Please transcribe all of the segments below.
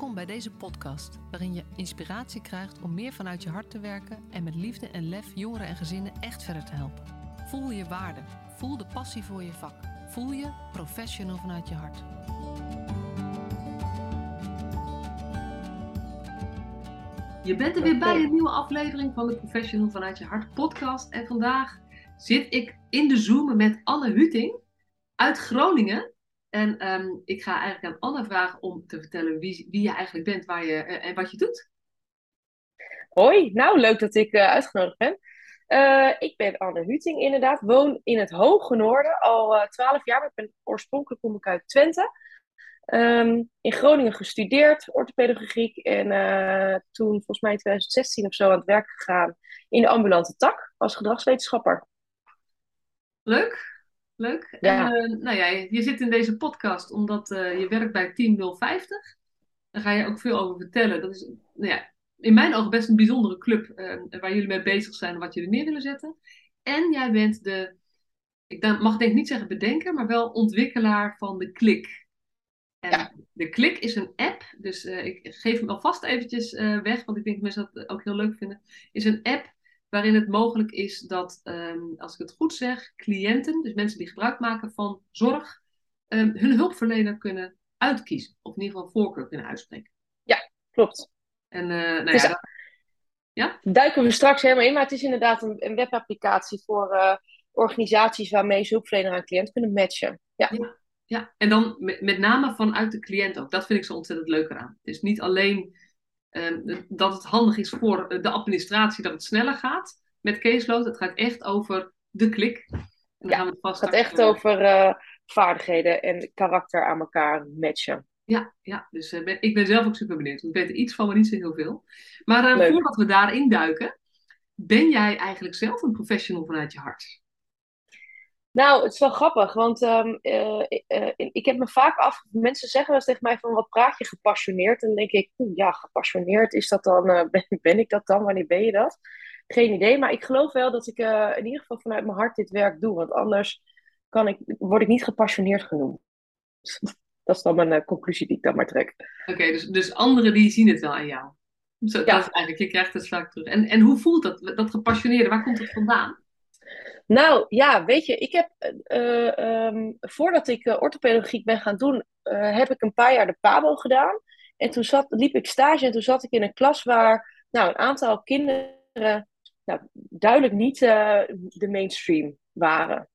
Welkom bij deze podcast, waarin je inspiratie krijgt om meer vanuit je hart te werken en met liefde en lef jongeren en gezinnen echt verder te helpen. Voel je waarde, voel de passie voor je vak, voel je professional vanuit je hart. Je bent er weer bij een nieuwe aflevering van de Professional vanuit je hart podcast. En vandaag zit ik in de Zoom met Anne Huting uit Groningen. En ehm, ik ga eigenlijk aan Anne vragen om te vertellen wie, wie je eigenlijk bent waar je, eh, en wat je doet. Hoi, nou leuk dat ik uh, uitgenodigd ben. Uh, ik ben Anne Huting inderdaad, woon in het Hoge Noorden al twaalf jaar. Ik ben oorspronkelijk kom ik uit Twente. Um, in Groningen gestudeerd, orthopedagogiek. En toen volgens mij in 2016 of zo aan het werk gegaan in de ambulante tak als gedragswetenschapper. Leuk, Leuk. Ja. En, uh, nou ja, je zit in deze podcast omdat uh, je werkt bij Team 050. Daar ga je ook veel over vertellen. Dat is nou ja, in mijn ogen best een bijzondere club uh, waar jullie mee bezig zijn en wat jullie neer willen zetten. En jij bent de, ik mag denk ik niet zeggen bedenker, maar wel ontwikkelaar van de Klik. En ja. de Klik is een app, dus ik geef hem alvast eventjes weg, want ik denk dat mensen dat ook heel leuk vinden. Is een app waarin het mogelijk is dat, ehm, als ik het goed zeg, cliënten, dus mensen die gebruik maken van zorg, um, hun hulpverlener kunnen uitkiezen. Of in ieder geval voorkeur kunnen uitspreken. Ja, klopt. En uh, nou ja, dat... ja, duiken we straks helemaal in, maar het is inderdaad een, een webapplicatie voor uh, organisaties waarmee ze hulpverlener aan cliënt kunnen matchen. Ja. ja. ja. en dan met, met name vanuit de cliënt ook. Dat vind ik zo ontzettend leuk eraan. Het is niet alleen Ehm, dat het handig is voor de administratie dat het sneller gaat met caseload. Het gaat echt over de klik. En ja, gaan we het vast gaat echt over uh, vaardigheden en karakter aan elkaar matchen. Ja, ja dus uh, ben, ik ben zelf ook super benieuwd. Ik weet er iets van, maar niet zo heel veel. Maar uh, voordat we daarin duiken, ben jij eigenlijk zelf een professional vanuit je hart? Nou, het is wel grappig, want um, uh, uh, ik heb me vaak af... Mensen zeggen wel eens tegen mij van, wat praat je gepassioneerd? En dan denk ik, ja, gepassioneerd, is dat dan... Uh, ben, ben, ik dat dan? Wanneer ben je dat? Geen idee, maar ik geloof wel dat ik in ieder geval vanuit mijn hart dit werk doe. Want anders kan ik, word ik niet gepassioneerd genoemd. dat is dan mijn conclusie die ik dan maar trek. Oké, dus, dus anderen die zien het wel aan jou? Zo, ja. Dat is eigenlijk, je krijgt het vaak terug. En, en hoe voelt dat, dat gepassioneerde? Waar komt het vandaan? Nou ja, weet je, ik heb uh, um, voordat ik uh, orthopedagogiek ben gaan doen, heb ik een paar jaar de PABO gedaan. En toen zat, liep ik stage en toen zat ik in een klas waar nou, een aantal kinderen nou, duidelijk niet de mainstream waren.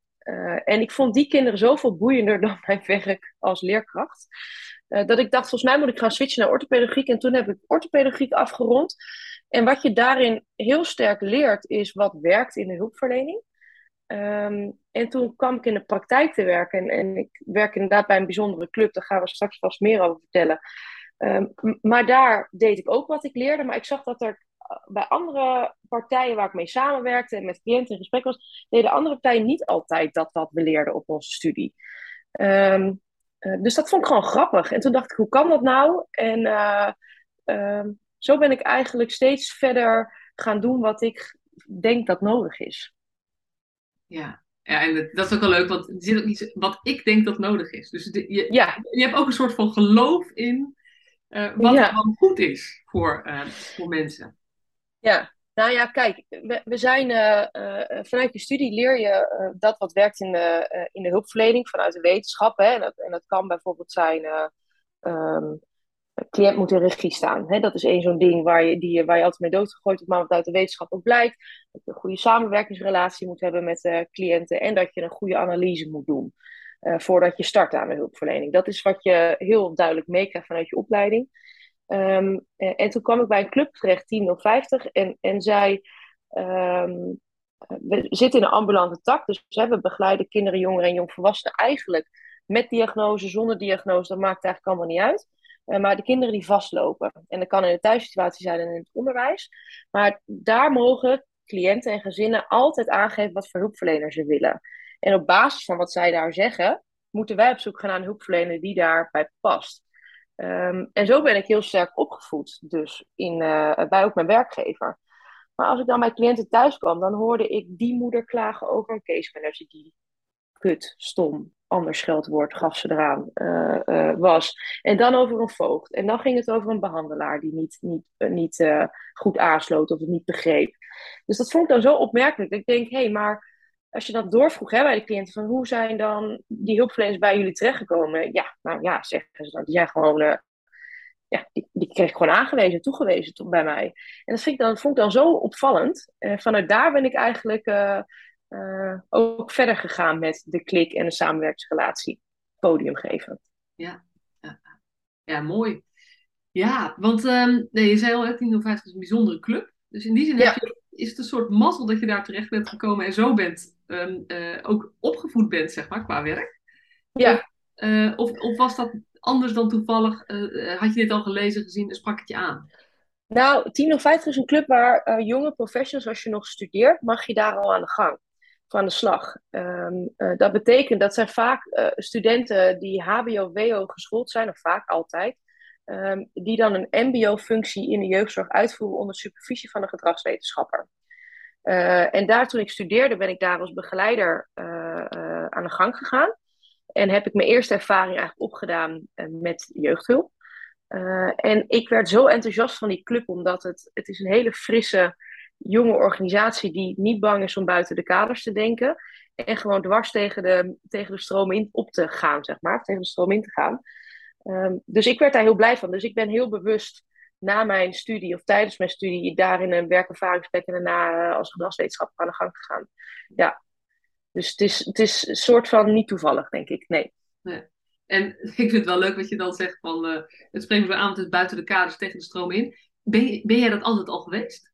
en ik vond die kinderen zoveel boeiender dan mijn werk als leerkracht. dat ik dacht, volgens mij moet ik gaan switchen naar orthopedagogiek. En toen heb ik orthopedagogiek afgerond. En wat je daarin heel sterk leert, is wat werkt in de hulpverlening. Um, en toen kwam ik in de praktijk te werken. En, en, ik werk inderdaad bij een bijzondere club. Daar gaan we straks vast meer over vertellen. Um, maar daar deed ik ook wat ik leerde. Maar ik zag dat er eh, bij andere partijen waar ik mee samenwerkte en met cliënten in gesprek was, deden andere partijen niet altijd dat wat we leerden op onze studie. Um, uh, dus dat vond ik gewoon grappig. En toen dacht ik, hoe kan dat nou? En uh, zo ben ik eigenlijk steeds verder gaan doen wat ik denk dat nodig is. Ja, ja en dat is ook wel leuk, want er zit ook iets wat ik denk dat nodig is. Dus je, ja. je hebt ook een soort van geloof in uh, wat ja. dan goed is voor, uh, voor mensen. Ja, nou ja, kijk, we, we zijn uh, vanuit je studie leer je dat wat werkt in de, in de hulpverlening vanuit de wetenschap. Hè, en, dat, en dat kan bijvoorbeeld zijn um, cliënt moet in regie staan. Hè? Dat is één zo'n ding waar je, die, waar je altijd mee doodgegooid wordt, maar wat uit de wetenschap ook blijkt. Dat je een goede samenwerkingsrelatie moet hebben met de cliënten en dat je een goede analyse moet doen uh, voordat je start aan de hulpverlening. Dat is wat je heel duidelijk meekrijgt vanuit je opleiding. En, en, toen kwam ik bij een club terecht, Team 050, en, en zij. Um, we zitten in een ambulante tak, dus we begeleiden kinderen, jongeren en jongvolwassenen eigenlijk met diagnose, zonder diagnose, dat maakt eigenlijk allemaal niet uit. Uh, maar de kinderen die vastlopen. En dat kan in de thuissituatie zijn en in het onderwijs. Maar daar mogen cliënten en gezinnen altijd aangeven wat voor hulpverlener ze willen. En op basis van wat zij daar zeggen, moeten wij op zoek gaan naar een hulpverlener die daarbij past. Um, en zo ben ik heel sterk opgevoed, dus in, uh, bij ook mijn werkgever. Maar als ik dan bij cliënten thuis kwam, dan hoorde ik die moeder klagen over een case manager die kut, stom, ander scheldwoord gaf ze eraan, was. En dan over een voogd. En dan ging het over een behandelaar die niet, niet, niet goed aansloot of het niet begreep. Dus dat vond ik dan zo opmerkelijk. Ik denk, hé, hey, maar als je dat doorvroeg hè, bij de cliënten, van hoe zijn dan die hulpverleners bij jullie terechtgekomen? Ja, nou ja, zeggen ze dan, die zijn gewoon, ja, die, die kreeg ik gewoon aangewezen, toegewezen tot, bij mij. En dat vind dan, vond ik dan zo opvallend. Uh, vanuit daar ben ik eigenlijk ook verder gegaan met de klik en de samenwerkingsrelatie podium geven. Ja, ja, ja mooi. Ja, want um, nee, je zei al, 1050 is een bijzondere club. Dus in die zin ja. heb je is het een soort mazzel dat je daar terecht bent gekomen en zo bent, um, uh, ook opgevoed bent, zeg maar, qua werk. Ja. Uh, of, of was dat anders dan toevallig? Had je dit al gelezen, gezien en sprak het je aan? Nou, 1050 is een club waar jonge professionals, als je nog studeert, mag je daar al aan de gang. Aan de slag. Um, dat betekent dat zijn vaak studenten die HBO-WO geschoold zijn, of vaak altijd. Um, die dan een MBO-functie in de jeugdzorg uitvoeren onder supervisie van een gedragswetenschapper. Uh, en daar toen ik studeerde, ben ik daar als begeleider aan de gang gegaan. En heb ik mijn eerste ervaring eigenlijk opgedaan met jeugdhulp. en ik werd zo enthousiast van die club, omdat het, het is een hele frisse, jonge organisatie die niet bang is om buiten de kaders te denken. En gewoon dwars tegen de, tegen de stroom in op te gaan, zeg maar. Tegen de stroom in te gaan. Um, dus ik werd daar heel blij van. Dus ik ben heel bewust na mijn studie of tijdens mijn studie daar in een werkervaringsplek en daarna uh, als gedragswetenschapper aan de gang gegaan. Ja. Dus het is, het is een soort van niet toevallig, denk ik. Nee. nee. En ik vind het wel leuk wat je dan zegt van uh, het spreekt weer aan, het buiten de kaders tegen de stroom in. Ben, ben jij dat altijd al geweest?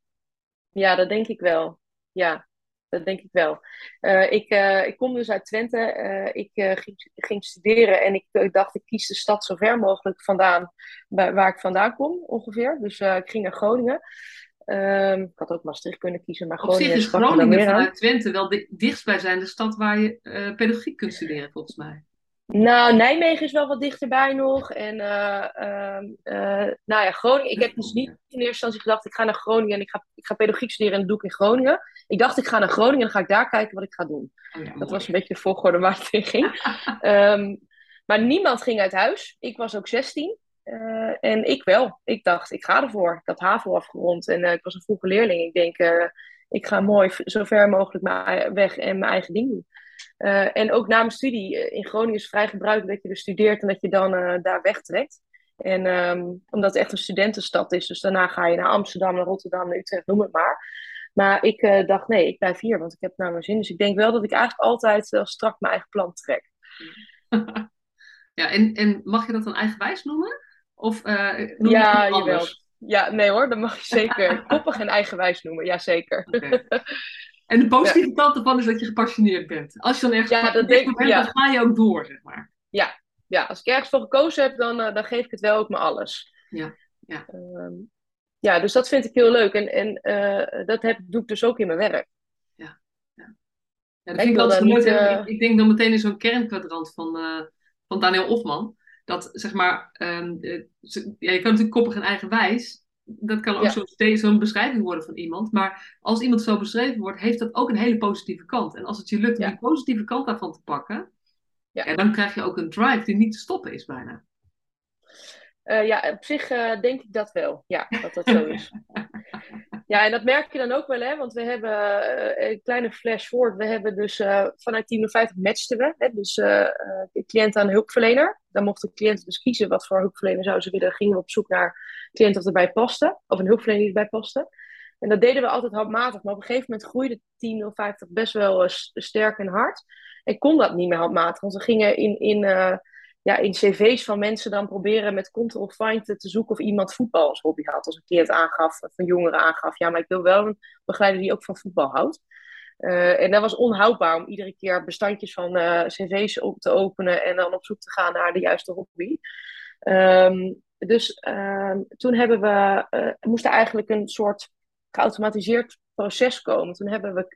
Ja, dat denk ik wel. Ja, dat denk ik wel. Uh, ik, uh, ik kom dus uit Twente. Uh, ik ging, ging, studeren en ik dacht, ik kies de stad zo ver mogelijk vandaan bij, waar ik vandaan kom, ongeveer. Dus ik ging naar Groningen. Um, ik had ook Maastricht kunnen kiezen, maar Groningen... Op zich is Groningen vanuit Twente wel de dichtstbijzijnde stad waar je pedagogiek kunt studeren, volgens mij. Nou, Nijmegen is wel wat dichterbij nog. En uh, uh, nou ja, Groningen. Ik heb dus niet in eerste instantie gedacht, ik ga naar Groningen en ik ga, ik ga pedagogiek studeren en dat doe ik in Groningen. Ik dacht, ik ga naar Groningen en dan ga ik daar kijken wat ik ga doen. Oh ja, dat was een beetje de volgorde waar het in ging. um, maar niemand ging uit huis. Ik was ook 16. Uh, en ik wel. Ik dacht, ik ga ervoor. Ik had HAVO afgerond en ik was een vroege leerling. Ik denk, ik ga mooi zo ver mogelijk weg en mijn eigen ding doen. Uh, en ook na mijn studie eh, in Groningen is vrij gebruikelijk dat je dus studeert en dat je dan uh, daar wegtrekt. En um, omdat het echt een studentenstad is, dus daarna ga je naar Amsterdam, naar Rotterdam, naar Utrecht, noem het maar. Maar ik uh, dacht, nee, ik blijf hier, want ik heb naar mijn zin. Dus ik denk wel dat ik eigenlijk altijd wel strak mijn eigen plan trek. ja, en, en mag je dat dan eigenwijs noemen? Of noem ja, je. Ja, nee hoor, dat mag je zeker koppig en eigenwijs noemen, ja zeker. Okay. En de positieve ja. kant ervan is dat je gepassioneerd bent. Als je dan ergens ja, dat denk, bent, ja. dan ga je ook door, zeg maar. Ja, ja als ik ergens voor gekozen heb, dan, uh, dan geef ik het wel ook me alles. Ja, ja. Um, ja, dus dat vind ik heel leuk. En, en uh, dat heb, doe ik dus ook in mijn werk. Ja, ja. ja dat vind ik wel leuk. Niet, uh... ik, ik, denk dan meteen in zo'n kernkwadrant van, van Daniel Ofman. Dat zeg maar, um, ja, je kan natuurlijk koppig en eigenwijs dat kan ook ja. zo'n beschrijving worden van iemand. Maar als iemand zo beschreven wordt, heeft dat ook een hele positieve kant. En als het je lukt om die positieve kant daarvan te pakken, ja. dan krijg je ook een drive die niet te stoppen is bijna. Uh, ja, op zich uh, denk ik dat wel. Ja, dat dat zo is. ja, en dat merk je dan ook wel, hè? Want we hebben uh, een kleine flash forward. We hebben dus vanuit Team 50 matchten we. Hè? Dus de cliënt aan hulpverlener. Dan mochten de cliënten dus kiezen wat voor hulpverlener zouden ze willen. Gingen we op zoek naar cliënt of erbij paste. Of een hulpverlener die erbij paste. En dat deden we altijd handmatig. Maar op een gegeven moment groeide Team 050 best wel sterk en hard. En kon dat niet meer handmatig. Want we gingen in... in ja, in cv's van mensen dan proberen met Ctrl-Find te zoeken of iemand voetbal als hobby had. Als een cliënt aangaf, of een jongere aangaf, ja, maar ik wil wel een begeleider die ook van voetbal houdt. Uh, en dat was onhoudbaar om iedere keer bestandjes van uh, cv's op te openen en dan op zoek te gaan naar de juiste hobby. Um, dus um, toen hebben we, uh, moest eigenlijk een soort geautomatiseerd proces komen. Toen hebben we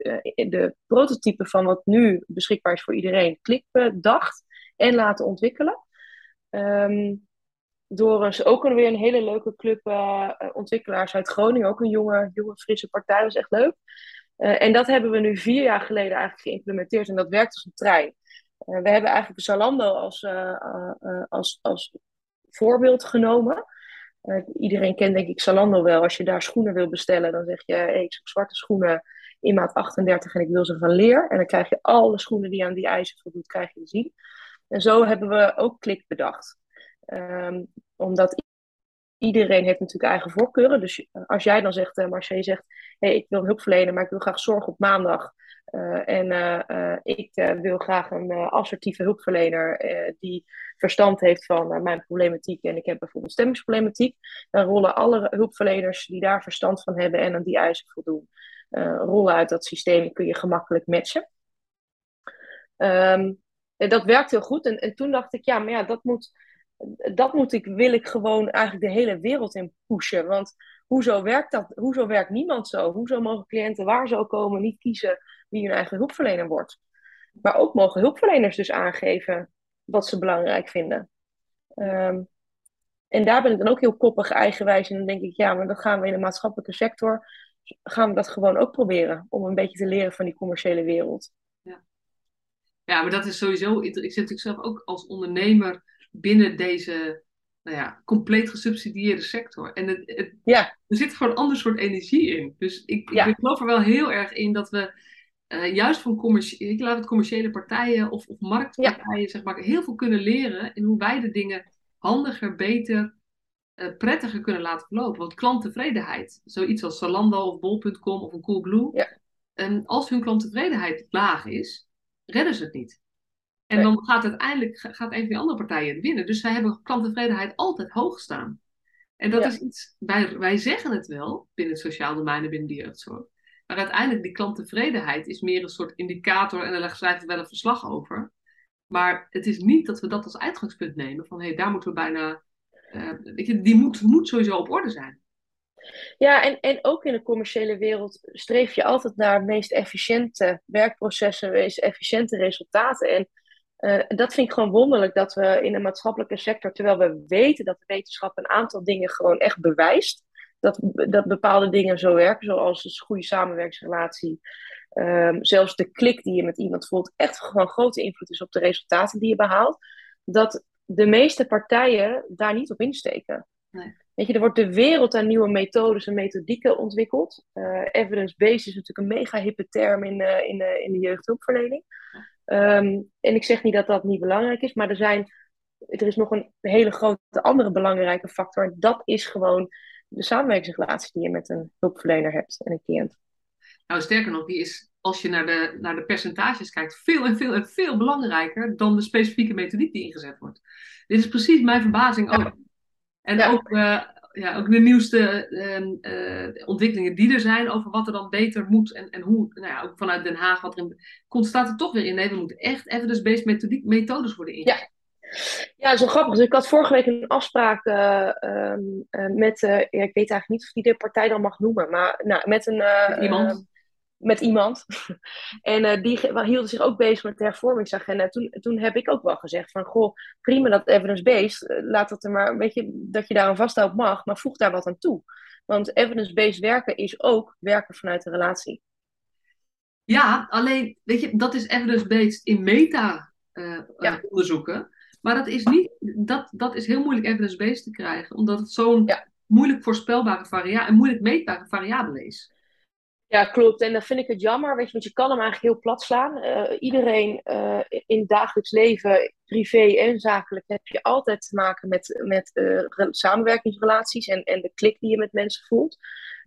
de prototype van wat nu beschikbaar is voor iedereen, klik bedacht en laten ontwikkelen. Um, door eens ook weer een hele leuke club uh, ontwikkelaars uit Groningen. Ook een jonge, jonge frisse partij, is echt leuk. Uh, en dat hebben we nu vier jaar geleden eigenlijk geïmplementeerd. En dat werkt als een trein. we hebben eigenlijk Zalando als, als, als voorbeeld genomen. iedereen kent denk ik Zalando wel. Als je daar schoenen wil bestellen, dan zeg je, hey, ik zoek zwarte schoenen in maat 38 en ik wil ze van leer. En dan krijg je alle schoenen die aan die eisen voldoet, krijg je te zien. En zo hebben we ook klik bedacht. Um, omdat iedereen heeft natuurlijk eigen voorkeuren. Dus eh, als jij dan zegt, uh, Marcia, je zegt, hey, ik wil hulp verlenen, maar ik wil graag zorg op maandag. Uh, en ik wil graag een assertieve hulpverlener die verstand heeft van mijn problematiek. En ik heb bijvoorbeeld stemmingsproblematiek. Dan rollen alle hulpverleners die daar verstand van hebben en aan die eisen voldoen, rollen uit dat systeem kun je gemakkelijk matchen. Um, en dat werkt heel goed. En, en toen dacht ik, ja, maar ja, dat moet dat moet ik, wil ik gewoon eigenlijk de hele wereld in pushen. Want hoezo werkt dat? Hoezo werkt niemand zo? Hoezo mogen cliënten waar ze ook komen niet kiezen wie hun eigen hulpverlener wordt? Maar ook mogen hulpverleners dus aangeven wat ze belangrijk vinden. Ehm, en daar ben ik dan ook heel koppig eigenwijs. En dan denk ik, ja, maar dat gaan we in de maatschappelijke sector, gaan we dat gewoon ook proberen. Om een beetje te leren van die commerciële wereld. Ja, maar dat is sowieso, ik zit natuurlijk zelf ook als ondernemer binnen deze nou ja, compleet gesubsidieerde sector. En het, het, ja. er zit gewoon een ander soort energie in. Dus ik, ik geloof er wel heel erg in dat we uh, juist van commerciële, ik laat het commerciële partijen of, of marktpartijen zeg maar, heel veel kunnen leren in hoe wij de dingen handiger, beter, uh, prettiger kunnen laten verlopen. Want klanttevredenheid, zoiets als Zalando of Bol.com of een Coolblue, ja. en als hun klanttevredenheid laag is, redden ze het niet. En dan gaat uiteindelijk gaat een van die andere partijen winnen. Dus wij hebben klanttevredenheid altijd hoog staan. En dat is iets, wij, wij zeggen het wel binnen het sociaal domein en binnen de jeugdzorg. Maar uiteindelijk, die klanttevredenheid is meer een soort indicator en daar schrijven we wel een verslag over. Maar het is niet dat we dat als uitgangspunt nemen van hé, hey, daar moeten we bijna. Uh, weet je, die moet, moet sowieso op orde zijn. Ja, en, en ook in de commerciële wereld streef je altijd naar meest efficiënte werkprocessen, meest efficiënte resultaten. En uh, dat vind ik gewoon wonderlijk dat we in de maatschappelijke sector, terwijl we weten dat de wetenschap een aantal dingen gewoon echt bewijst, dat, dat bepaalde dingen zo werken, zoals een goede samenwerkingsrelatie, um, zelfs de klik die je met iemand voelt, echt gewoon grote invloed is op de resultaten die je behaalt, dat de meeste partijen daar niet op insteken. Nee. Weet je, er wordt de wereld aan nieuwe methodes en methodieken ontwikkeld. Uh, Evidence-based is natuurlijk een mega hippe term in, uh, in, in de jeugdhulpverlening. Ehm, en ik zeg niet dat dat niet belangrijk is, maar er, zijn, er is nog een hele grote andere belangrijke factor. En dat is gewoon de samenwerkingsrelatie die je met een hulpverlener hebt en een cliënt. Nou, sterker nog, die is, als je naar de, naar de percentages kijkt, veel en veel en veel belangrijker dan de specifieke methodiek die ingezet wordt. Dit is precies mijn verbazing ook. En ook uh, ja, ook de nieuwste ehm, eh, ontwikkelingen die er zijn over wat er dan beter moet en, en hoe, nou ja, ook vanuit Den Haag, wat er in, komt, staat er toch weer in. Nee, we moeten echt evidence-based methodiek, methodes worden ingezet. Ja. ja, zo grappig. Dus ik had vorige week een afspraak uh, met, ja, ik weet eigenlijk niet of die de partij dan mag noemen, maar nou, met een... Iemand? Met iemand. en uh, die hielden zich ook bezig met de hervormingsagenda. Toen, toen heb ik ook wel gezegd van, goh, prima dat evidence-based. Uh, laat dat er maar, een beetje dat je daar een vasthoud mag, maar voeg daar wat aan toe. Want evidence-based werken is ook werken vanuit de relatie. Ja, alleen, weet je, dat is evidence-based in meta-onderzoeken. Uh, Maar dat is, niet, dat, dat is heel moeilijk evidence-based te krijgen, omdat het zo'n ja. moeilijk voorspelbare variabele en moeilijk meetbare variabele is. Ja, klopt. En dan vind ik het jammer, weet je, want je kan hem eigenlijk heel plat slaan. Uh, iedereen uh, in dagelijks leven, privé en zakelijk, heb je altijd te maken met, met uh, samenwerkingsrelaties en, en de klik die je met mensen voelt.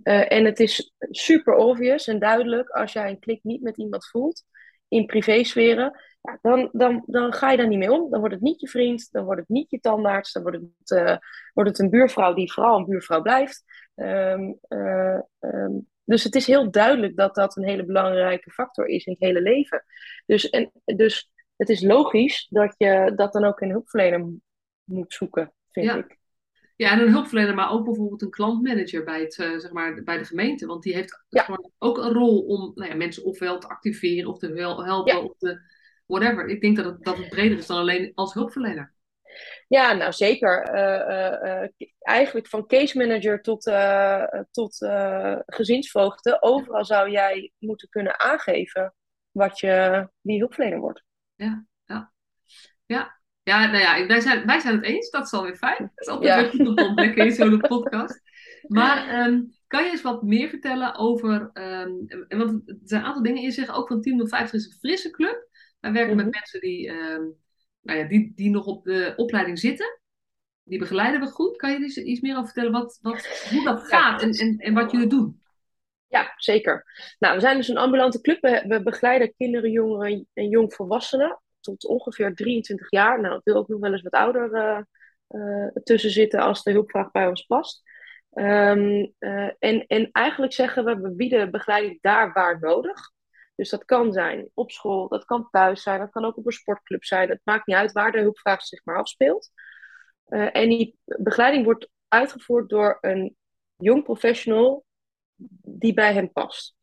en het is super obvious en duidelijk als jij een klik niet met iemand voelt in privésferen, ja, dan, dan, dan ga je daar niet mee om. Dan wordt het niet je vriend, dan wordt het niet je tandarts, dan wordt het, wordt het een buurvrouw die vooral een buurvrouw blijft. Um, dus het is heel duidelijk dat dat een hele belangrijke factor is in het hele leven. Dus, en, dus het is logisch dat je dat dan ook een hulpverlener moet zoeken, vind ja. ik. Ja, en een hulpverlener, maar ook bijvoorbeeld een klantmanager bij, het, uh, zeg maar, bij de gemeente. Want die heeft ja. ook een rol om nou ja, mensen ofwel te activeren of te helpen ja. of te whatever. Ik denk dat het, dat het breder is dan alleen als hulpverlener. Ja, nou zeker. Uh, uh, eigenlijk van case manager tot, tot gezinsvoogden. Overal zou jij moeten kunnen aangeven wat je, wie hulpverlener wordt. Ja, ja. Ja, ja, nou ja, wij zijn, wij zijn het eens. Dat is alweer fijn. Dat is altijd ja. goed om te ontdekken in zo'n podcast. Maar um, kan je eens wat meer vertellen over... Um, want er zijn een aantal dingen in zich. Ook van Team 050 is een frisse club. Wij werken met mhm. mensen die, um, nou ja, die, die nog op de opleiding zitten. Die begeleiden we goed. Kan je er iets meer over vertellen wat, wat, hoe dat gaat en, en, en wat jullie doen? Ja, zeker. Nou, we zijn dus een ambulante club. We, we begeleiden kinderen, jongeren en jongvolwassenen tot ongeveer 23 jaar. Nou, ik wil ook nog wel eens wat ouder uh, uh, tussen zitten als de hulpvraag bij ons past. Um, uh, en, en eigenlijk zeggen we, we bieden begeleiding daar waar nodig. Dus dat kan zijn op school, dat kan thuis zijn, dat kan ook op een sportclub zijn. Het maakt niet uit waar de hulpvraag zich maar afspeelt. en die begeleiding wordt uitgevoerd door een jong professional die bij hem past.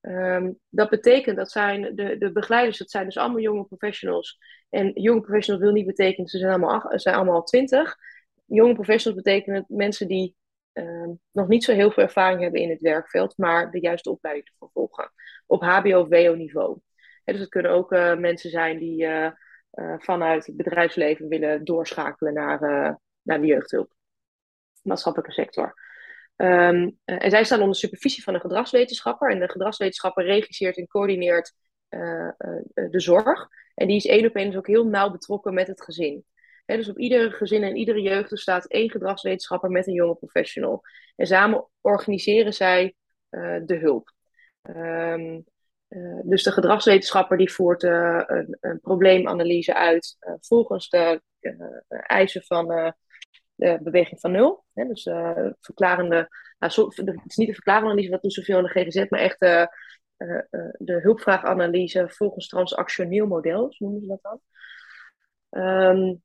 Um, dat betekent dat zijn de, de begeleiders, dat zijn dus allemaal jonge professionals. En jonge professionals wil niet betekenen, ze zijn allemaal, zijn allemaal twintig. Jonge professionals betekenen mensen die um, nog niet zo heel veel ervaring hebben in het werkveld, maar de juiste opleiding te vervolgen. Op HBO of WO niveau. dus het kunnen ook uh, mensen zijn die uh, uh, vanuit het bedrijfsleven willen doorschakelen naar, naar de jeugdhulp. Maatschappelijke sector. Um, en zij staan onder supervisie van een gedragswetenschapper. En de gedragswetenschapper regisseert en coördineert de zorg. En die is één op één dus ook heel nauw betrokken met het gezin. Dus op ieder gezin en iedere jeugd staat één gedragswetenschapper met een jonge professional. En samen organiseren zij uh, de hulp. Um, dus de gedragswetenschapper die voert een, een, probleemanalyse uit volgens de eisen van de beweging van nul. Dus verklarende, nou, het is niet de verklarende dat doet zoveel in de GGZ, maar echt de hulpvraaganalyse volgens transactioneel model, zo noemen ze dat dan. Um,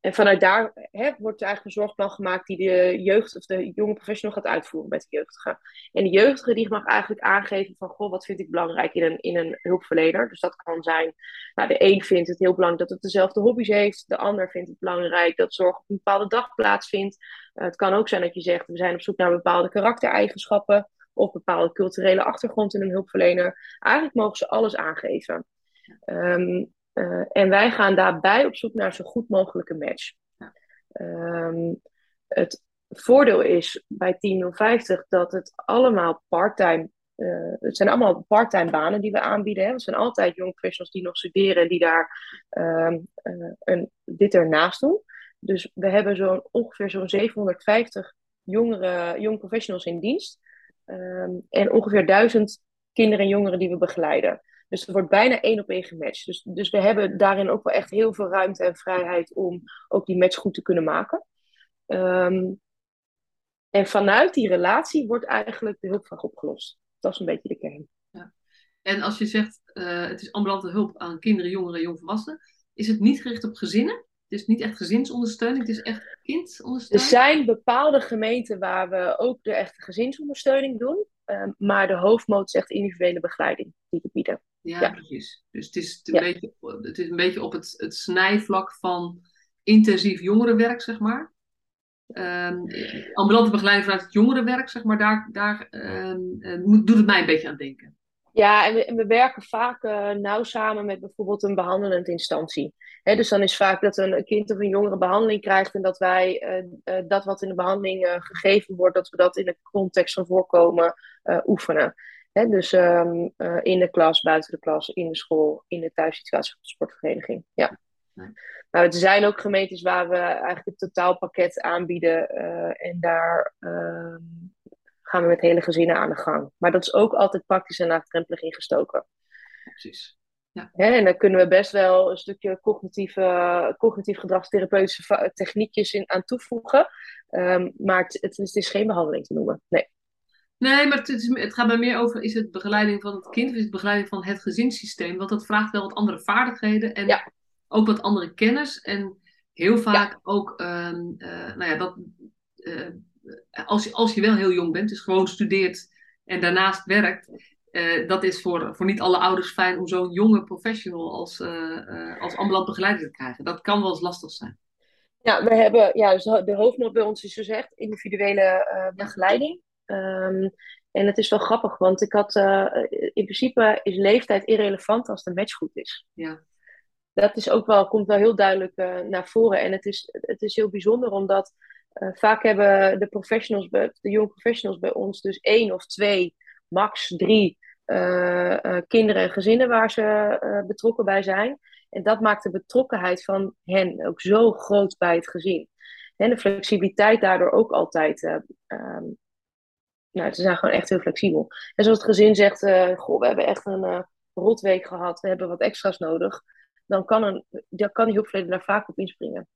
en vanuit daar hè, wordt eigenlijk een zorgplan gemaakt die de jeugd of de jonge professional gaat uitvoeren met de jeugdige. En de jeugdige die mag eigenlijk aangeven van, goh, wat vind ik belangrijk in een, in een hulpverlener. Dus dat kan zijn, nou, de een vindt het heel belangrijk dat het dezelfde hobby's heeft. De ander vindt het belangrijk dat zorg op een bepaalde dag plaatsvindt. Uh, het kan ook zijn dat je zegt, we zijn op zoek naar bepaalde karaktereigenschappen of bepaalde culturele achtergrond in een hulpverlener. Eigenlijk mogen ze alles aangeven. Um, uh, en wij gaan daarbij op zoek naar zo goed mogelijke match. Ja. Um, het voordeel is bij Team 050 dat het allemaal parttime uh, het zijn allemaal parttime banen die we aanbieden. Hè. Het zijn altijd jonge professionals die nog studeren en die daar um, uh, een, dit ernaast doen. Dus we hebben zo'n ongeveer zo'n 750 jongere, jong professionals in dienst. Um, en ongeveer 1000 kinderen en jongeren die we begeleiden. Dus er wordt bijna één op één gematcht. Dus, dus we hebben daarin ook wel echt heel veel ruimte en vrijheid om ook die match goed te kunnen maken. Um, en vanuit die relatie wordt eigenlijk de hulpvraag opgelost. Dat is een beetje de kern. Ja. En als je zegt, uh, het is ambulante hulp aan kinderen, jongeren, jongvolwassenen, is het niet gericht op gezinnen? Het is niet echt gezinsondersteuning, het is echt kindsondersteuning? Er zijn bepaalde gemeenten waar we ook de echte gezinsondersteuning doen. Um, maar de hoofdmoot is echt individuele begeleiding die we bieden. Ja, precies. Dus het is, een, beetje, het is een beetje op het, het snijvlak van intensief jongerenwerk, zeg maar. Um, ambulante begeleiding vanuit het jongerenwerk, zeg maar, daar, daar um, doet het mij een beetje aan denken. Ja, en we, en we werken vaak uh, nauw samen met bijvoorbeeld een behandelend instantie. He, dus dan is vaak dat een, kind of een jongere behandeling krijgt en dat wij uh, uh, dat wat in de behandeling gegeven wordt, dat we dat in de context van voorkomen oefenen. He, dus um, in de klas, buiten de klas, in de school, in de thuissituatie op de sportvereniging. Ja. Nou, er zijn ook gemeentes waar we eigenlijk het totaalpakket aanbieden en daar ehm, gaan we met hele gezinnen aan de gang. Maar dat is ook altijd praktisch en laagdrempelig ingestoken. Precies. Ja. en daar kunnen we best wel een stukje cognitieve, cognitief gedragstherapeutische techniekjes in, aan toevoegen. Um, maar het, het, is, het, is, geen behandeling te noemen. Nee. Nee, maar het, is, het gaat mij meer over: is het begeleiding van het kind of is het begeleiding van het gezinssysteem? Want dat vraagt wel wat andere vaardigheden en ja. ook wat andere kennis. En heel vaak ja. ook, um, uh, nou ja, dat. Uh, als, je, als je wel heel jong bent, dus gewoon studeert en daarnaast werkt, uh, dat is voor, voor niet alle ouders fijn om zo'n jonge professional als, als ambulant begeleider te krijgen. Dat kan wel eens lastig zijn. Ja, we hebben, ja, dus de hoofdmoot bij ons is dus echt individuele begeleiding. Um, en het is wel grappig, want ik had in principe is leeftijd irrelevant als de match goed is. Ja. dat is ook wel, komt wel heel duidelijk naar voren. En het is, het is heel bijzonder omdat vaak hebben de professionals, de jonge professionals bij ons dus één of twee, max drie kinderen en gezinnen waar ze betrokken bij zijn. En dat maakt de betrokkenheid van hen ook zo groot bij het gezin. En de flexibiliteit daardoor ook altijd. Um, nou, ze zijn gewoon echt heel flexibel. En zoals het gezin zegt: uh, Goh, we hebben echt een uh, rotweek gehad, we hebben wat extra's nodig. Dan kan, een, dan kan die hulpverlener daar vaak op inspringen.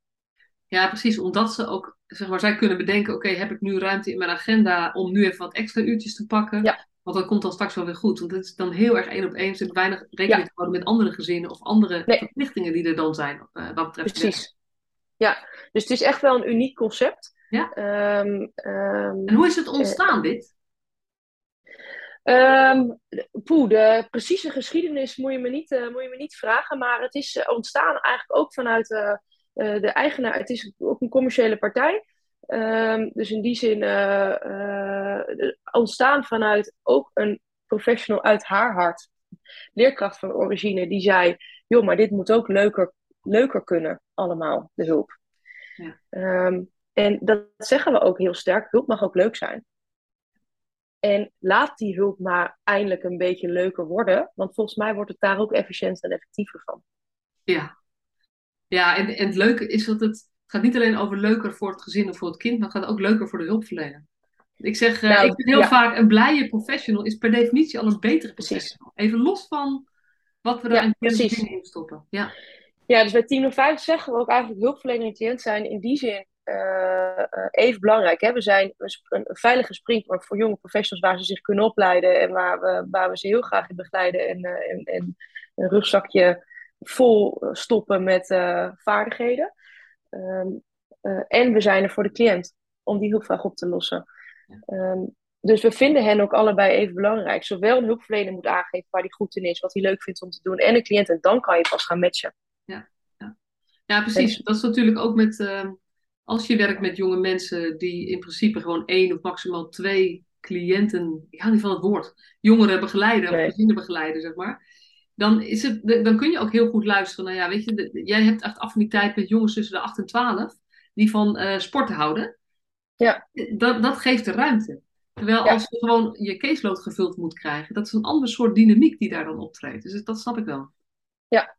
Ja, precies. Omdat ze ook, zeg maar, zij kunnen bedenken: oké, heb ik nu ruimte in mijn agenda om nu even wat extra uurtjes te pakken? Ja. Want dat komt dan straks wel weer goed. Want het is dan heel erg één op één. Er zit weinig rekening te houden met andere gezinnen of andere verplichtingen die er dan zijn. Uh, wat betreft Precies. Ja, dus het is echt wel een uniek concept. Ja. Um, en hoe is het ontstaan, uh, dit? Um, poeh, de precieze geschiedenis moet je me niet, uh, moet je me niet vragen. Maar het is ontstaan eigenlijk ook vanuit de eigenaar. Het is ook een commerciële partij. Um, dus in die zin uh, uh, ontstaan vanuit ook een professional uit haar hart. Leerkracht van origine, die zei: joh, maar dit moet ook leuker, leuker kunnen, allemaal, de hulp. Ja. Um, en dat zeggen we ook heel sterk: hulp mag ook leuk zijn. En laat die hulp maar eindelijk een beetje leuker worden, want volgens mij wordt het daar ook efficiënter en effectiever van. Ja, ja en, en het leuke is dat het gaat niet alleen over leuker voor het gezin of voor het kind, maar het gaat ook leuker voor de hulpverlener. Ik zeg, uh, nou, ik vind heel vaak een blije professional is per definitie al een betere professional. Even los van wat we daar ja, in stoppen. Ja. ja, dus bij Team 5 zeggen we ook eigenlijk hulpverlener en cliënt zijn in die zin even belangrijk. Hè? We zijn een, veilige springplank voor jonge professionals waar ze zich kunnen opleiden en waar we, waar we ze heel graag in begeleiden en, en, en een rugzakje vol stoppen met vaardigheden. Um, uh, en we zijn er voor de cliënt om die hulpvraag op te lossen. Um, dus we vinden hen ook allebei even belangrijk. Zowel een hulpverlener moet aangeven waar hij goed in is, wat hij leuk vindt om te doen, en de cliënt. En dan kan je pas gaan matchen. Ja, ja. ja precies. Dat is natuurlijk ook met. Uh, als je werkt met jonge mensen die in principe gewoon één of maximaal twee cliënten, ik hou niet van het woord, jongeren begeleiden nee. of gezinnen begeleiden, zeg maar dan, is het, dan kun je ook heel goed luisteren naar, ja, weet je, jij hebt echt affiniteit met jongens tussen de 8 en 12, die van uh, sporten houden. Ja. Dat, dat geeft de ruimte. Terwijl als je gewoon je caseload gevuld moet krijgen, dat is een ander soort dynamiek die daar dan optreedt. Dus dat snap ik wel. Ja,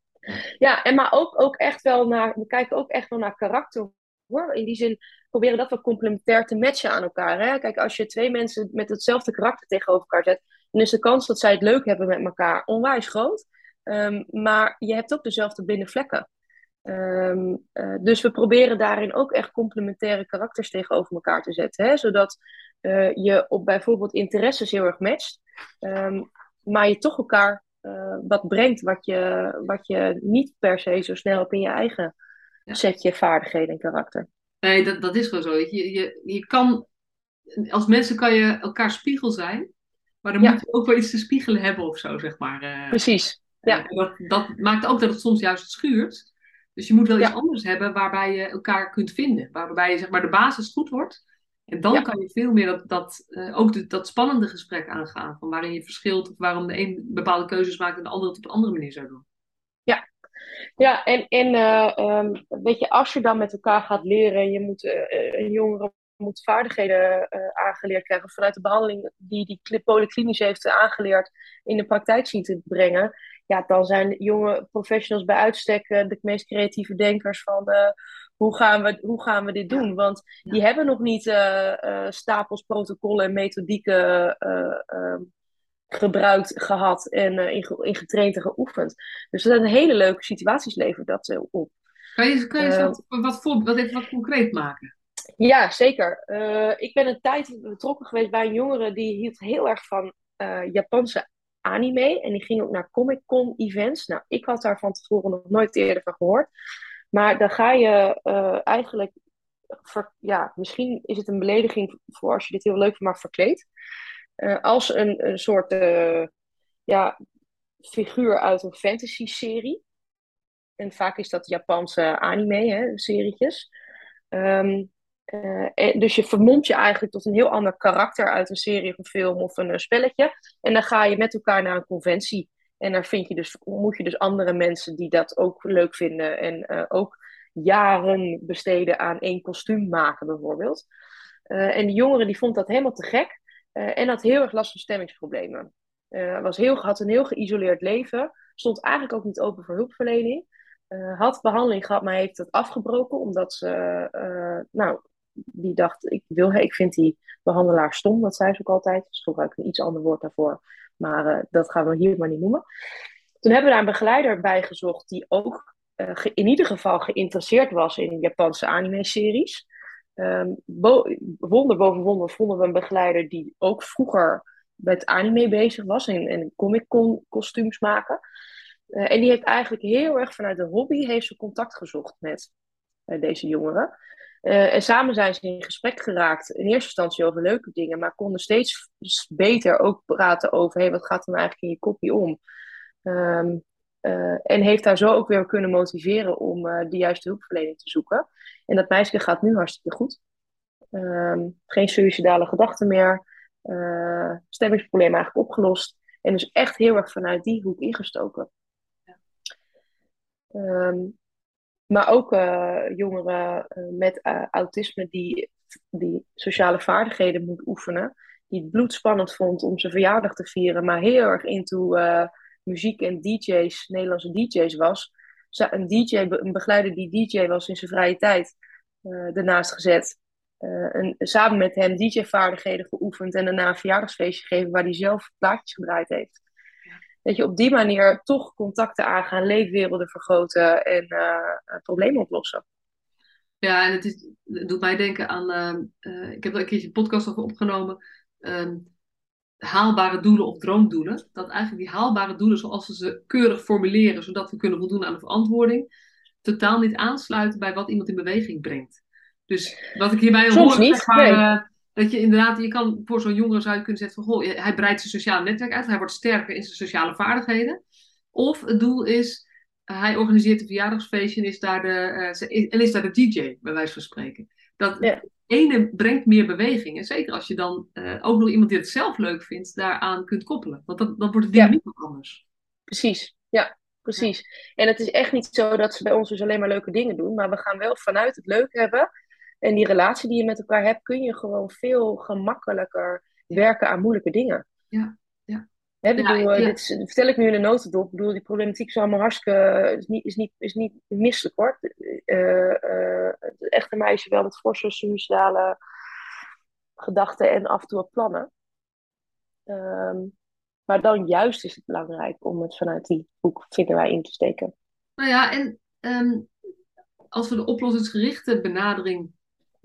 ja en maar ook, ook echt wel naar, we kijken ook echt wel naar karakter In die zin proberen dat wel complementair te matchen aan elkaar. Hè? Kijk, als je twee mensen met hetzelfde karakter tegenover elkaar zet, dan is de kans dat zij het leuk hebben met elkaar onwijs groot. Um, maar je hebt ook dezelfde blinde vlekken. Um, uh, dus we proberen daarin ook echt complementaire karakters tegenover elkaar te zetten. Hè? Zodat uh, je op bijvoorbeeld interesses heel erg matcht. Um, maar je toch elkaar uh, wat brengt wat je, wat je niet per se zo snel op in je eigen ja. setje vaardigheden en karakter. Nee, dat, dat is gewoon zo. Je, je, je kan, als mensen kan je elkaar spiegel zijn. Maar dan ja. moet je ook wel iets te spiegelen hebben of zo, zeg maar. Uh, Precies. Ja. Dat, dat, maakt ook dat het soms juist schuurt. Dus je moet wel iets anders hebben waarbij je elkaar kunt vinden. Waarbij je, zeg maar, de basis goed wordt. En dan kan je veel meer dat, dat, uh, ook de, dat spannende gesprek aangaan. Van waarin je verschilt of waarom de een bepaalde keuzes maakt en de ander het op een andere manier zou doen. Ja, en, en um, weet je, als je dan met elkaar gaat leren, je moet een jongere moet vaardigheden uh, aangeleerd krijgen vanuit de behandeling die die polyklinisch heeft aangeleerd in de praktijk zien te brengen. Ja, dan zijn jonge professionals bij uitstek uh, de meest creatieve denkers van uh, hoe, gaan we, hoe gaan we dit doen? Want ja. die hebben nog niet stapels protocollen en methodieken ehm, gebruikt, gehad en in, in getraind en geoefend. Dus dat zijn hele leuke situaties levert dat op. Kan je, kan je wat, wat, voor, wat even wat concreet maken? Ja, zeker. Uh, ik ben een tijd betrokken geweest bij een jongere die hield heel erg van uh, Japanse anime. En die ging ook naar Comic-Con events. Nou, ik had daar van tevoren nog nooit eerder van gehoord. Maar dan ga je uh, eigenlijk, ver, ja, misschien is het een belediging voor als je dit heel leuk vindt, maar verkleed. Als een, een soort ja, figuur uit een fantasy-serie. En vaak is dat Japanse anime, hè, serietjes. Um, uh, dus je vermomt je eigenlijk tot een heel ander karakter uit een serie of een film of een spelletje. En dan ga je met elkaar naar een conventie. En daar vind je dus, moet je dus andere mensen die dat ook leuk vinden en ook jaren besteden aan één kostuum maken, bijvoorbeeld. en die jongere die vond dat helemaal te gek en had heel erg last van stemmingsproblemen. was heel, had een heel geïsoleerd leven, stond eigenlijk ook niet open voor hulpverlening. Uh, had behandeling gehad, maar heeft het afgebroken omdat ze, nou, die dacht, ik, wil, ik vind die behandelaar stom, dat zei ze ook altijd. Dus gebruik ik een iets ander woord daarvoor, maar dat gaan we hier maar niet noemen. Toen hebben we daar een begeleider bij gezocht die ook in ieder geval geïnteresseerd was in Japanse anime-series. Um, wonder boven wonder vonden we een begeleider die ook vroeger met anime bezig was en, en comic-con kostuums maken. Uh, en die heeft eigenlijk heel erg vanuit de hobby heeft ze contact gezocht met uh, deze jongeren. Uh, en samen zijn ze in gesprek geraakt, in eerste instantie over leuke dingen, maar konden steeds beter ook praten over hey, wat gaat er nou eigenlijk in je kopje om. Um, en heeft daar zo ook weer kunnen motiveren om de juiste hulpverlening te zoeken. En dat meisje gaat nu hartstikke goed. Um, geen suïcidale gedachten meer. stemmingsprobleem eigenlijk opgelost. En dus echt heel erg vanuit die hoek ingestoken. Um, maar ook uh, jongeren uh, met uh, autisme die, die sociale vaardigheden moet oefenen. Die het bloedspannend vond om zijn verjaardag te vieren, maar heel erg into muziek en DJ's, Nederlandse DJ's was. Een, DJ, een begeleider die DJ was in zijn vrije tijd, ernaast gezet. En samen met hem DJ-vaardigheden geoefend en daarna een verjaardagsfeestje gegeven waar hij zelf plaatjes gedraaid heeft dat je op die manier toch contacten aangaan, leefwerelden vergroten en uh, problemen oplossen. Ja, en het, is, doet mij denken aan, uh, ik heb er een keertje een podcast over opgenomen, uh, haalbare doelen of droomdoelen. Dat eigenlijk die haalbare doelen, zoals we ze keurig formuleren, zodat we kunnen voldoen aan de verantwoording, totaal niet aansluiten bij wat iemand in beweging brengt. Dus wat ik hierbij hoor, niet, zeg maar, dat je inderdaad, je kan voor zo'n jongere zou je kunnen zeggen van, goh, hij breidt zijn sociale netwerk uit, hij wordt sterker in zijn sociale vaardigheden. Of het doel is, hij organiseert een verjaardagsfeestje en is daar de, uh, en is daar de DJ, bij wijze van spreken. Dat ene brengt meer beweging. En zeker als je dan uh, ook nog iemand die het zelf leuk vindt, daaraan kunt koppelen. Want dan, dan wordt het ding niet anders. Precies, ja, precies. En het is echt niet zo dat ze bij ons dus alleen maar leuke dingen doen, maar we gaan wel vanuit het leuk hebben en die relatie die je met elkaar hebt, kun je gewoon veel gemakkelijker werken aan moeilijke dingen. Ja, ja. Hè, bedoel, ja, Dit vertel ik nu in een notendop. Ik bedoel, die problematiek is allemaal hartstikke... is niet, is niet, is niet misselijk hoor. Uh, uh, het echte meisje wel met forse suicidale gedachten en af en toe plannen. Um, maar dan juist is het belangrijk om het vanuit die hoek, vinden wij, in te steken. Nou ja, en um, als we de oplossingsgerichte benadering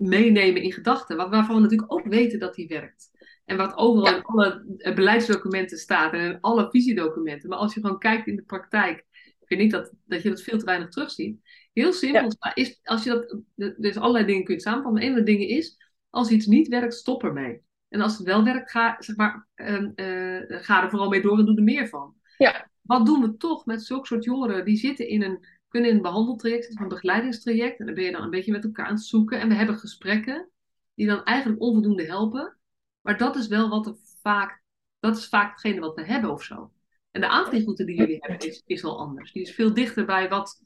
meenemen in gedachten. Waarvan we natuurlijk ook weten dat die werkt. En wat overal in alle eh, beleidsdocumenten staat en in alle visiedocumenten. Maar als je gewoon kijkt in de praktijk, vind ik dat, dat je dat veel te weinig terugziet. Heel simpel is, als je dat, dus allerlei dingen kunt samenvatten. Maar een van de dingen is, als iets niet werkt, stop ermee. En als het wel werkt, ga, zeg maar, uh, uh, ga er vooral mee door en doe er meer van. Ja. Wat doen we toch met zulke soort jongeren die zitten in een kunnen in een behandeltraject een begeleidingstraject. En dan ben je dan een beetje met elkaar aan het zoeken. En we hebben gesprekken die dan eigenlijk onvoldoende helpen. Maar dat is wel wat er vaak, dat is vaak hetgene wat we hebben of zo. En de aanvliegroute die jullie hebben is, is wel anders. Die is veel dichter bij wat...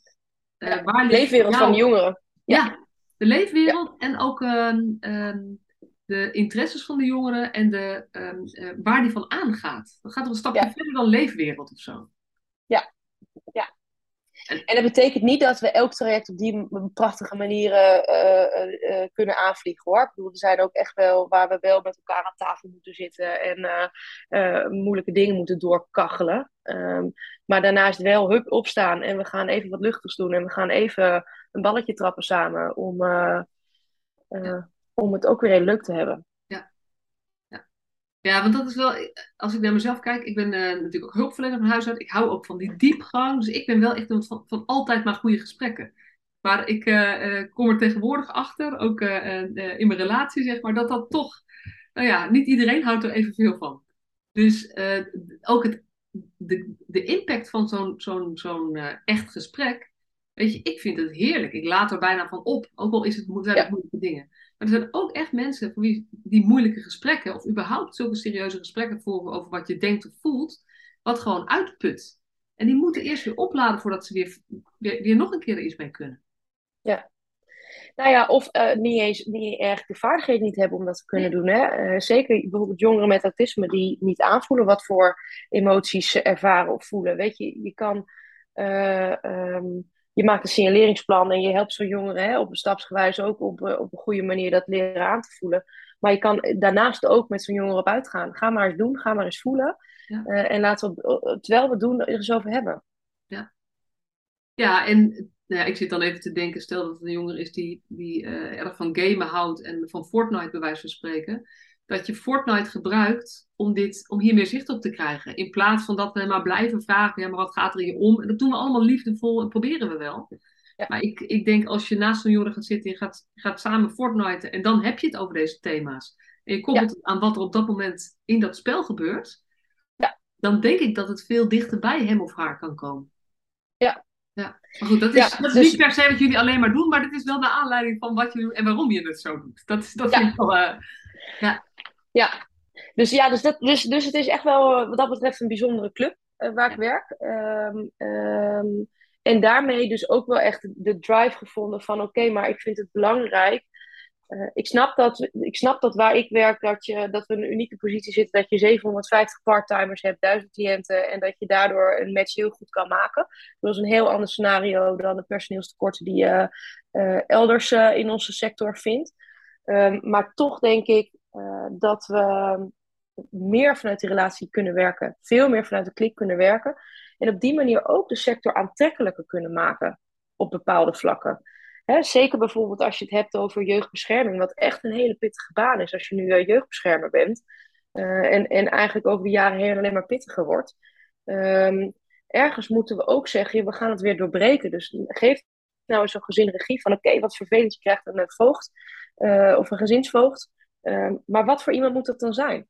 Uh, waar leefwereld van de jongeren. Ja, de leefwereld en ook uh, de interesses van de jongeren en de, uh, waar die van aangaat. Dat gaat nog een stapje verder dan leefwereld of zo. Ja, ja. En dat betekent niet dat we elk traject op die prachtige manieren uh, uh, kunnen aanvliegen hoor. Ik bedoel, er zijn ook echt wel waar we wel met elkaar aan tafel moeten zitten en moeilijke dingen moeten doorkachelen. Um, maar daarnaast wel hup opstaan en we gaan even wat luchtigs doen en we gaan even een balletje trappen samen om, om het ook weer heel leuk te hebben. Ja, want dat is wel, als ik naar mezelf kijk, ik ben uh, natuurlijk ook hulpverlener van huis uit. Ik hou ook van die diepgang. Dus ik ben wel echt van, van altijd maar goede gesprekken. Maar ik uh, kom er tegenwoordig achter, ook in mijn relatie zeg maar, dat dat toch, nou ja, niet iedereen houdt er evenveel van. Dus ook het, de, de impact van zo'n zo'n zo'n echt gesprek, weet je, ik vind het heerlijk. Ik laat er bijna van op, ook al is het, zijn het moeilijke dingen. Maar er zijn ook echt mensen voor wie die moeilijke gesprekken, of überhaupt zulke serieuze gesprekken voor, over wat je denkt of voelt, wat gewoon uitput. En die moeten eerst weer opladen voordat ze weer, weer, weer nog een keer er iets mee kunnen. Ja. Nou ja, of uh, niet eens niet erg de vaardigheden niet hebben om dat te kunnen doen. Hè? Uh, zeker bijvoorbeeld jongeren met autisme die niet aanvoelen wat voor emoties ze ervaren of voelen. Weet je, je kan. Uh, um, je maakt een signaleringsplan en je helpt zo'n jongere hè, op een stapsgewijs ook op, op een goede manier dat leren aan te voelen. Maar je kan daarnaast ook met zo'n jongere op uitgaan. Ga maar eens doen, ga maar eens voelen. Ja. Uh, en laten we, terwijl we doen, er eens over hebben. Ja, ja en nou ja, ik zit dan even te denken, stel dat het een jongere is die, die uh, erg van gamen houdt en van Fortnite bij wijze van spreken. Dat je Fortnite gebruikt om, dit, om hier meer zicht op te krijgen. In plaats van dat we maar blijven vragen, ja, maar wat gaat er hier om? En dat doen we allemaal liefdevol en proberen we wel. Ja. Maar ik, ik denk als je naast een jongere gaat zitten en gaat, gaat samen Fortnite en dan heb je het over deze thema's. En je koppelt het aan wat er op dat moment in dat spel gebeurt. Ja. Dan denk ik dat het veel dichter bij hem of haar kan komen. Ja, ja, maar goed, dat is, dat is dus... niet per se wat jullie alleen maar doen, maar dit is wel de aanleiding van wat je en waarom je het zo doet. Dat, is, dat vind ik wel. Uh, ja. ja, dus ja, dus, dat, dus, dus het is echt wel uh, wat dat betreft een bijzondere club uh, waar ik werk. Um, um, en daarmee dus ook wel echt de drive gevonden van oké, maar ik vind het belangrijk uh, ik, snap dat, ik snap dat waar ik werk, dat, je, dat we in een unieke positie zitten, dat je 750 parttimers hebt, 1000 cliënten en dat je daardoor een match heel goed kan maken. Dat is een heel ander scenario dan de personeelstekorten die je uh, elders in onze sector vindt. Um, maar toch denk ik dat we meer vanuit die relatie kunnen werken, veel meer vanuit de klik kunnen werken. En op die manier ook de sector aantrekkelijker kunnen maken op bepaalde vlakken. Zeker bijvoorbeeld als je het hebt over jeugdbescherming, wat echt een hele pittige baan is als je nu uh, jeugdbeschermer bent. Uh, en, en eigenlijk over de jaren heen alleen maar pittiger wordt. Um, ergens moeten we ook zeggen, we gaan het weer doorbreken. Dus geef nou eens een gezin regie van oké, wat vervelend, je krijgt een voogd uh, of een gezinsvoogd. Um, maar wat voor iemand moet dat dan zijn?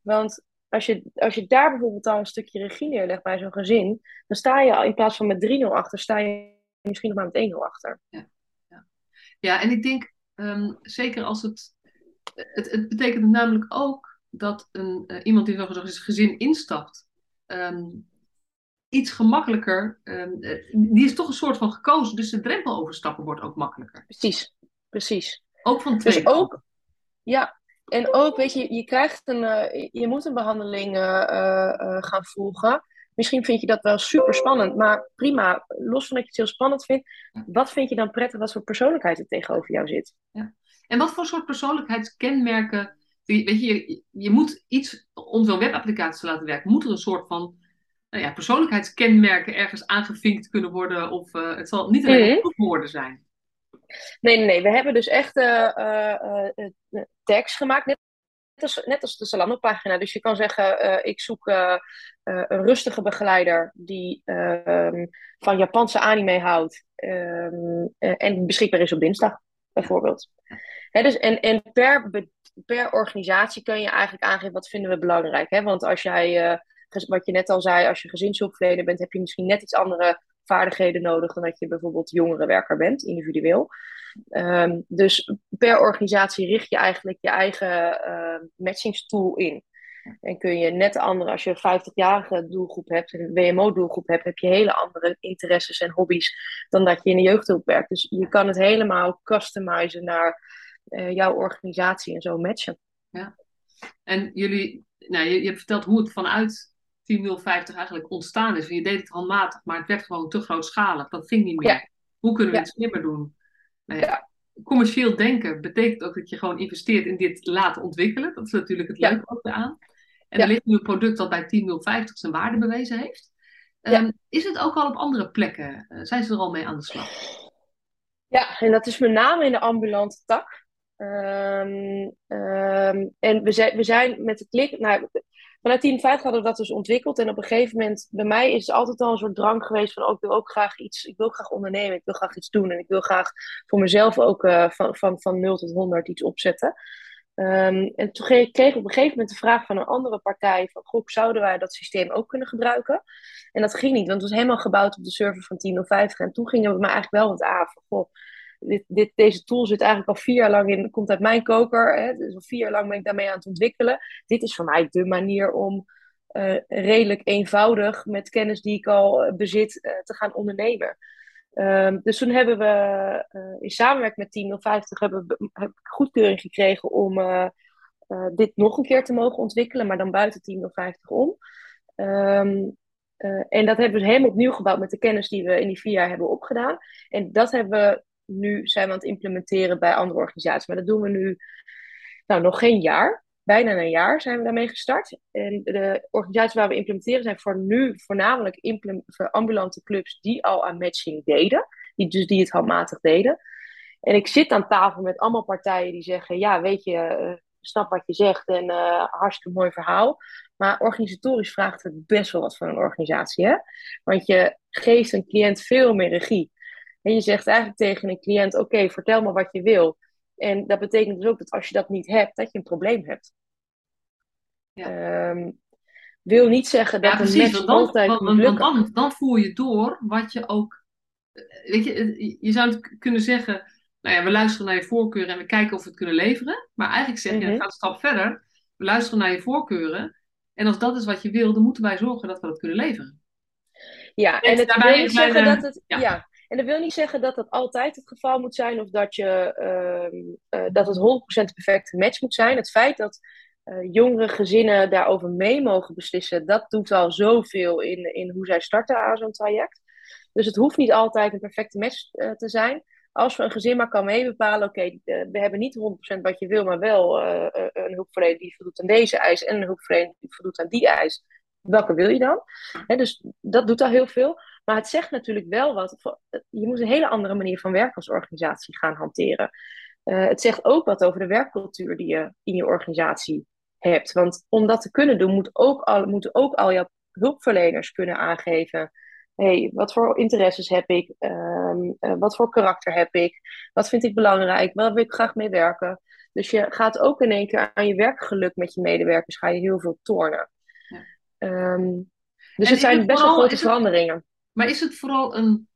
Want als je, als je daar bijvoorbeeld al een stukje regie neerlegt bij zo'n gezin, dan sta je in plaats van met 3-0 achter, sta je misschien nog maar met 1-0 achter. Ja. Ja, en ik denk um, zeker als het, het. Het betekent namelijk ook dat een, uh, iemand die zo'n gezin instapt. Um, iets gemakkelijker. Um, die is toch een soort van gekozen. Dus de drempel overstappen wordt ook makkelijker. Precies, precies. Ook van twee. Dus ook, ja, en ook, weet je, je krijgt een, uh, je moet een behandeling uh, gaan volgen. Misschien vind je dat wel super spannend, maar prima. Los van dat je het heel spannend vindt, wat vind je dan prettig wat voor persoonlijkheid er tegenover jou zit? Ja. En wat voor soort persoonlijkheidskenmerken. Weet je, je, je moet iets om zo'n webapplicatie te laten werken, moet er een soort van nou ja, persoonlijkheidskenmerken ergens aangevinkt kunnen worden, of het zal niet alleen mm woorden zijn. Nee, nee, nee. We hebben dus echt uh, uh, tags gemaakt. Net als, net als de Zalando-pagina. Dus je kan zeggen, ik zoek een rustige begeleider die ehm, van Japanse anime houdt um, en beschikbaar is op dinsdag, bijvoorbeeld. Hè, dus, en en per, per organisatie kun je eigenlijk aangeven wat vinden we belangrijk. Hè? Want als jij, wat je net al zei, als je gezinshulpverlener bent, heb je misschien net iets andere vaardigheden nodig dan dat je bijvoorbeeld jongerenwerker bent, individueel. Um, dus per organisatie richt je eigenlijk je eigen uh, matchingstool in. En kun je net andere, als je een 50-jarige doelgroep hebt, een WMO-doelgroep hebt, heb je hele andere interesses en hobby's dan dat je in de jeugdhulp werkt. Dus je kan het helemaal customizen naar uh, jouw organisatie en zo matchen. Ja. En jullie, nou, je hebt verteld hoe het vanuit 10.050 eigenlijk ontstaan is. Je deed het handmatig, maar het werd gewoon te grootschalig. Dat ging niet meer. Ja. Hoe kunnen we ja. het slimmer doen? ja. Commercieel denken betekent ook dat je gewoon investeert in dit laten ontwikkelen. Dat is natuurlijk het leuke ook aan. En er ligt nu een product dat bij 10050 zijn waarde bewezen heeft. Um, is het ook al op andere plekken? Uh, zijn ze er al mee aan de slag? Ja, en dat is met name in de ambulante tak. Um, um, en we zijn, we zijn met het klik. Nou, vanuit Team 5 hadden we dat dus ontwikkeld. En op een gegeven moment, bij mij is het altijd al een soort drang geweest van... Oh, ik wil ook graag iets, ik wil graag ondernemen, ik wil graag iets doen. En ik wil graag voor mezelf ook uh, van, van, van 0 tot 100 iets opzetten. Um, en toen kreeg ik op een gegeven moment de vraag van een andere partij: van, Goh, zouden wij dat systeem ook kunnen gebruiken? En dat ging niet, want het was helemaal gebouwd op de server van 10.050. En toen gingen we me eigenlijk wel wat aan van, goh, dit, dit, deze tool zit eigenlijk al vier jaar lang in, komt uit mijn koker. Hè, dus al vier jaar lang ben ik daarmee aan het ontwikkelen. Dit is voor mij de manier om redelijk eenvoudig met kennis die ik al bezit te gaan ondernemen. Ehm, dus toen hebben we in samenwerking met Team 050 hebben heb ik goedkeuring gekregen om dit nog een keer te mogen ontwikkelen, maar dan buiten Team 050 om. Ehm, en dat hebben we helemaal opnieuw gebouwd met de kennis die we in die vier jaar hebben opgedaan. En dat hebben we nu zijn we aan het implementeren bij andere organisaties. Maar dat doen we nu nou, nog geen jaar. Bijna een jaar zijn we daarmee gestart. En de organisaties waar we implementeren zijn voor nu voornamelijk voor ambulante clubs die al aan matching deden. Die, dus die het handmatig deden. En ik zit aan tafel met allemaal partijen die zeggen: Ja, weet je, uh, snap wat je zegt en uh, hartstikke mooi verhaal. Maar organisatorisch vraagt het best wel wat van een organisatie. Hè? Want je geeft een cliënt veel meer regie. En je zegt eigenlijk tegen een cliënt: Oké, vertel me wat je wil. En dat betekent dus ook dat als je dat niet hebt, dat je een probleem hebt. Ja. Um, wil niet zeggen dat ja, precies, een match dan, altijd want, dan, dan voer je door wat je ook... Weet je, je zou het kunnen zeggen... Nou ja, we luisteren naar je voorkeuren en we kijken of we het kunnen leveren. Maar eigenlijk zeg je, mm -hmm. gaat een stap verder. We luisteren naar je voorkeuren. En als dat is wat je wil, dan moeten wij zorgen dat we dat kunnen leveren. Ja, en, het wil niet zeggen dat het... ja. En dat wil niet zeggen dat dat altijd het geval moet zijn of dat, je, uh, uh, dat het 100% perfecte match moet zijn. Het feit dat uh, jongere gezinnen daarover mee mogen beslissen, dat doet al zoveel in, in hoe zij starten aan zo'n traject. Dus het hoeft niet altijd een perfecte match te zijn. Als we een gezin maar kan meebepalen, oké, we hebben niet 100% wat je wil, maar wel een hulpverlener die voldoet aan deze eis en een hulpverlener die voldoet aan die eis. Welke wil je dan? dus dat doet al heel veel. Maar het zegt natuurlijk wel wat. Je moet een hele andere manier van werken als organisatie gaan hanteren. Uh, het zegt ook wat over de werkcultuur die je in je organisatie hebt. Want om dat te kunnen doen, moet ook moeten ook al jouw hulpverleners kunnen aangeven. hey, wat voor interesses heb ik? Uh, wat voor karakter heb ik? Wat vind ik belangrijk? Waar wil ik graag mee werken? Dus je gaat ook in één keer aan je werkgeluk met je medewerkers ga je heel veel tornen. Um, dus en het zijn best wel grote veranderingen. Maar is het vooral een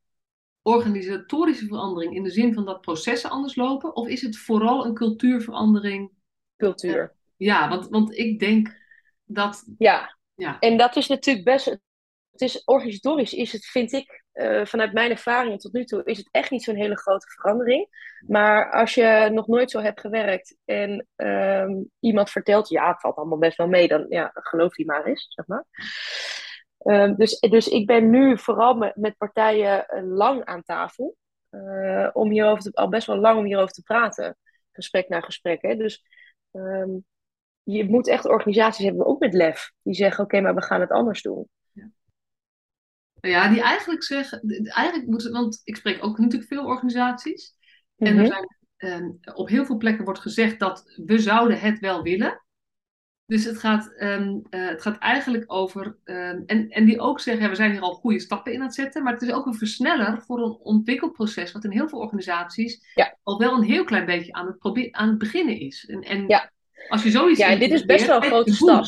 organisatorische verandering in de zin van dat processen anders lopen? Of is het vooral een cultuurverandering? Cultuur. ja, want, want ik denk dat. Ja. ja, en dat is natuurlijk best. Het is organisatorisch, is het, vind ik, uh, vanuit mijn ervaring tot nu toe, is het echt niet zo'n hele grote verandering. Maar als je nog nooit zo hebt gewerkt en um, iemand vertelt, ja, het valt allemaal best wel mee, dan ja, geloof die maar eens, zeg maar. Ehm, dus, dus ik ben nu vooral met, partijen eh, lang aan tafel. Uh, om hierover al best wel lang om hierover te praten. Gesprek na gesprek. Hè? Dus um, je moet echt organisaties hebben, ook met lef. Die zeggen, oké, maar we gaan het anders doen. Ja. ja, die eigenlijk zeggen... Eigenlijk moeten, want ik spreek ook natuurlijk veel organisaties. En er mhm. zijn, um, op heel veel plekken wordt gezegd dat we zouden het wel willen. Dus het gaat, um, uh, het gaat eigenlijk over, um, en, en die ook zeggen, we zijn hier al goede stappen in aan het zetten, maar het is ook een versneller voor een ontwikkelproces, wat in heel veel organisaties ja. al wel een heel klein beetje aan het, aan het beginnen is. En, en ja. als je zoiets. Ja, en dit is best wel een grote stap.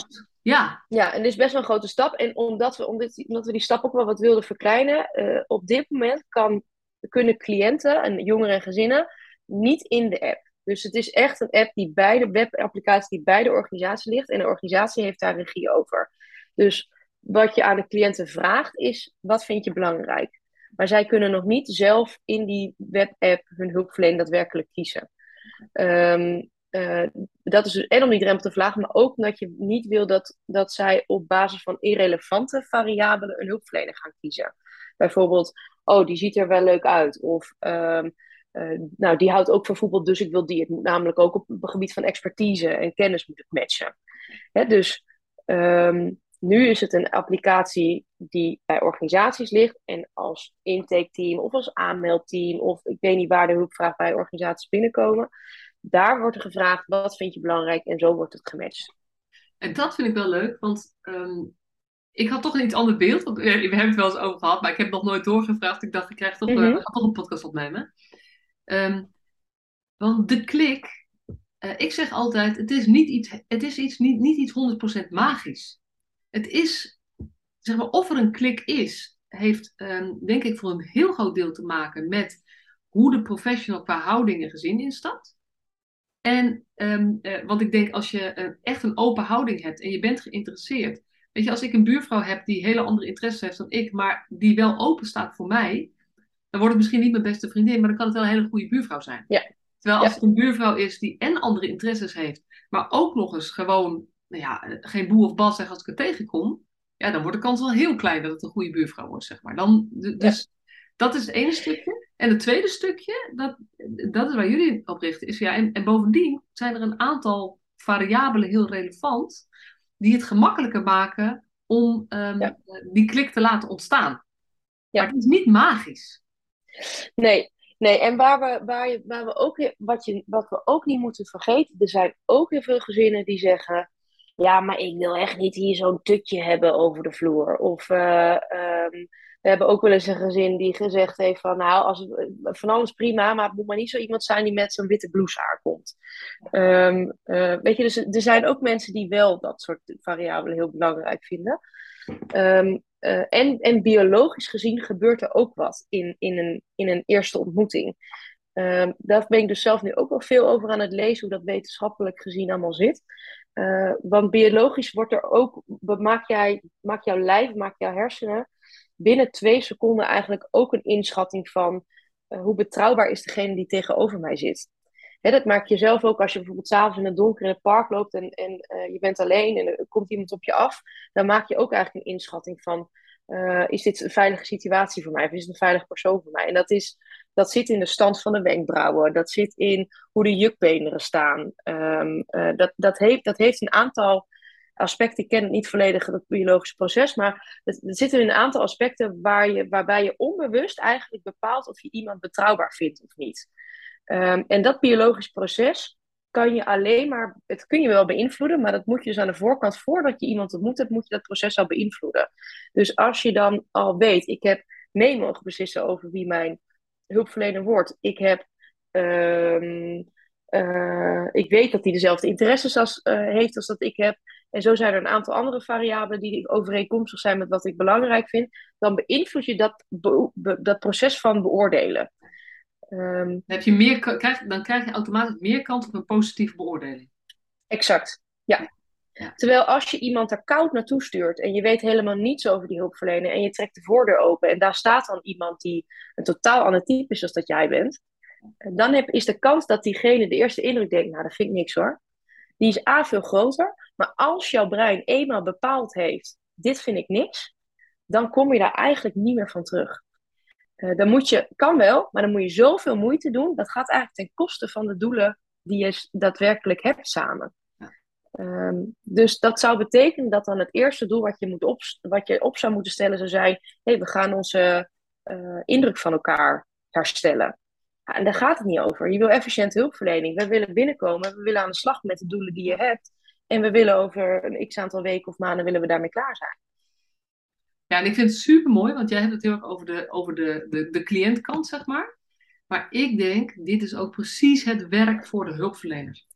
Ja. ja, en dit is best wel een grote stap. En omdat we, omdat, we die stap ook wel wat wilden verkleinen, uh, op dit moment kan, kunnen cliënten en jongeren en gezinnen niet in de app. Dus het is echt een app die bij de webapplicatie die bij de organisatie ligt. En de organisatie heeft daar regie over. Dus wat je aan de cliënten vraagt is, wat vind je belangrijk? Maar zij kunnen nog niet zelf in die webapp hun hulpverlening daadwerkelijk kiezen. Um, uh, dat is dus en om die drempel te verlagen, maar ook omdat je niet wil dat, dat zij op basis van irrelevante variabelen een hulpverlener gaan kiezen. Bijvoorbeeld, oh, die ziet er wel leuk uit. Of um, uh, nou, die houdt ook van voetbal, dus ik wil die. Het moet namelijk ook op het gebied van expertise en kennis moet matchen. Hè, dus um, nu is het een applicatie die bij organisaties ligt en als intaketeam of als aanmeldteam of ik weet niet waar de hulpvraag bij organisaties binnenkomen. Daar wordt er gevraagd wat vind je belangrijk en zo wordt het gematcht. En dat vind ik wel leuk, want um, ik had toch een iets ander beeld. Want, we hebben het wel eens over gehad, maar ik heb nog nooit doorgevraagd. Ik dacht, ik krijg toch, mm -hmm. uh, toch een podcast opnemen. Um, want de klik, uh, ik zeg altijd, het is, niet iets, het is iets, niet, niet iets 100% magisch. Het is, zeg maar, of er een klik is, heeft um, denk ik voor een heel groot deel te maken met hoe de professional qua houding en gezin instapt. En, um, uh, want ik denk als je uh, echt een open houding hebt en je bent geïnteresseerd, Weet je, als ik een buurvrouw heb die hele andere interesses heeft dan ik, maar die wel open staat voor mij, dan wordt het misschien niet mijn beste vriendin, maar dan kan het wel een hele goede buurvrouw zijn. Ja. Terwijl als Ja. het een buurvrouw is die en andere interesses heeft, maar ook nog eens gewoon nou ja, geen boe of bas zegt als ik het tegenkom, ja, dan wordt de kans wel heel klein dat het een goede buurvrouw wordt, zeg maar. Dan, dus dat is het ene stukje. En het tweede stukje, dat, dat is waar jullie op richten, is ja, en, en bovendien zijn er een aantal variabelen heel relevant die het gemakkelijker maken om ehm, Ja. die klik te laten ontstaan. Ja. Maar het is niet magisch. Nee, nee. En waar we, waar je, waar we ook, wat, je, wat we ook niet moeten vergeten, er zijn ook heel veel gezinnen die zeggen, ja, maar ik wil echt niet hier zo'n tutje hebben over de vloer. Of eh, ehm, we hebben ook wel eens een gezin die gezegd heeft van, nou, als van alles prima, maar het moet maar niet zo iemand zijn die met zo'n witte blouse aankomt. Eh, weet je, dus er zijn ook mensen die wel dat soort variabelen heel belangrijk vinden. Ehm, eh, en, en biologisch gezien gebeurt er ook wat in, in, een, in een eerste ontmoeting. Ehm, daar ben ik dus zelf nu ook wel veel over aan het lezen, hoe dat wetenschappelijk gezien allemaal zit. Eh, want biologisch wordt er ook, maak, jij, maak jouw lijf, maak jouw hersenen binnen twee seconden eigenlijk ook een inschatting van eh, hoe betrouwbaar is degene die tegenover mij zit. Hè, dat maak je zelf ook als je bijvoorbeeld s'avonds in het donker in het park loopt en, en eh, je bent alleen en er komt iemand op je af. Dan maak je ook eigenlijk een inschatting van, eh, is dit een veilige situatie voor mij? Of is het een veilig persoon voor mij? En dat, is, dat zit in de stand van de wenkbrauwen. Dat zit in hoe de jukbeenderen staan. Ehm, eh, dat, dat, heeft, dat heeft een aantal aspecten. Ik ken niet volledig, het biologische proces. Maar er er zitten een aantal aspecten waar je, waarbij je onbewust eigenlijk bepaalt of je iemand betrouwbaar vindt of niet. Ehm, en dat biologisch proces kan je alleen maar, het kun je wel beïnvloeden, maar dat moet je dus aan de voorkant, voordat je iemand ontmoet hebt, moet je dat proces al beïnvloeden. Dus als je dan al weet, ik heb mee mogen beslissen over wie mijn hulpverlener wordt. Ik heb, ehm, eh, ik weet dat hij dezelfde interesses als, eh, heeft als dat ik heb. En zo zijn er een aantal andere variabelen die overeenkomstig zijn met wat ik belangrijk vind. Dan beïnvloed je dat, be- be- dat proces van beoordelen. Ehm, Dan, heb je meer, krijg, dan krijg je automatisch meer kans op een positieve beoordeling. Exact, ja. Ja. Terwijl als je iemand er koud naartoe stuurt en je weet helemaal niets over die hulpverlener en je trekt de voordeur open en daar staat dan iemand die een totaal ander type is als dat jij bent, dan heb, is de kans dat diegene de eerste indruk denkt, nou dat vind ik niks hoor, die is A veel groter, maar als jouw brein eenmaal bepaald heeft, dit vind ik niks, dan kom je daar eigenlijk niet meer van terug. Eh, dan moet je, kan wel, maar dan moet je zoveel moeite doen, dat gaat eigenlijk ten koste van de doelen die je daadwerkelijk hebt samen. Ehm, dus dat zou betekenen dat dan het eerste doel wat je, moet op, wat je op zou moeten stellen zou zijn: hey, we gaan onze eh, indruk van elkaar herstellen. En daar gaat het niet over. Je wil efficiënte hulpverlening. We willen binnenkomen, we willen aan de slag met de doelen die je hebt. En we willen over een x aantal weken of maanden willen we daarmee klaar zijn. Ja, en ik vind het super mooi, want jij hebt het heel erg over de, over de, de, de cliëntkant, zeg maar. Maar ik denk, dit is ook precies het werk voor de hulpverleners.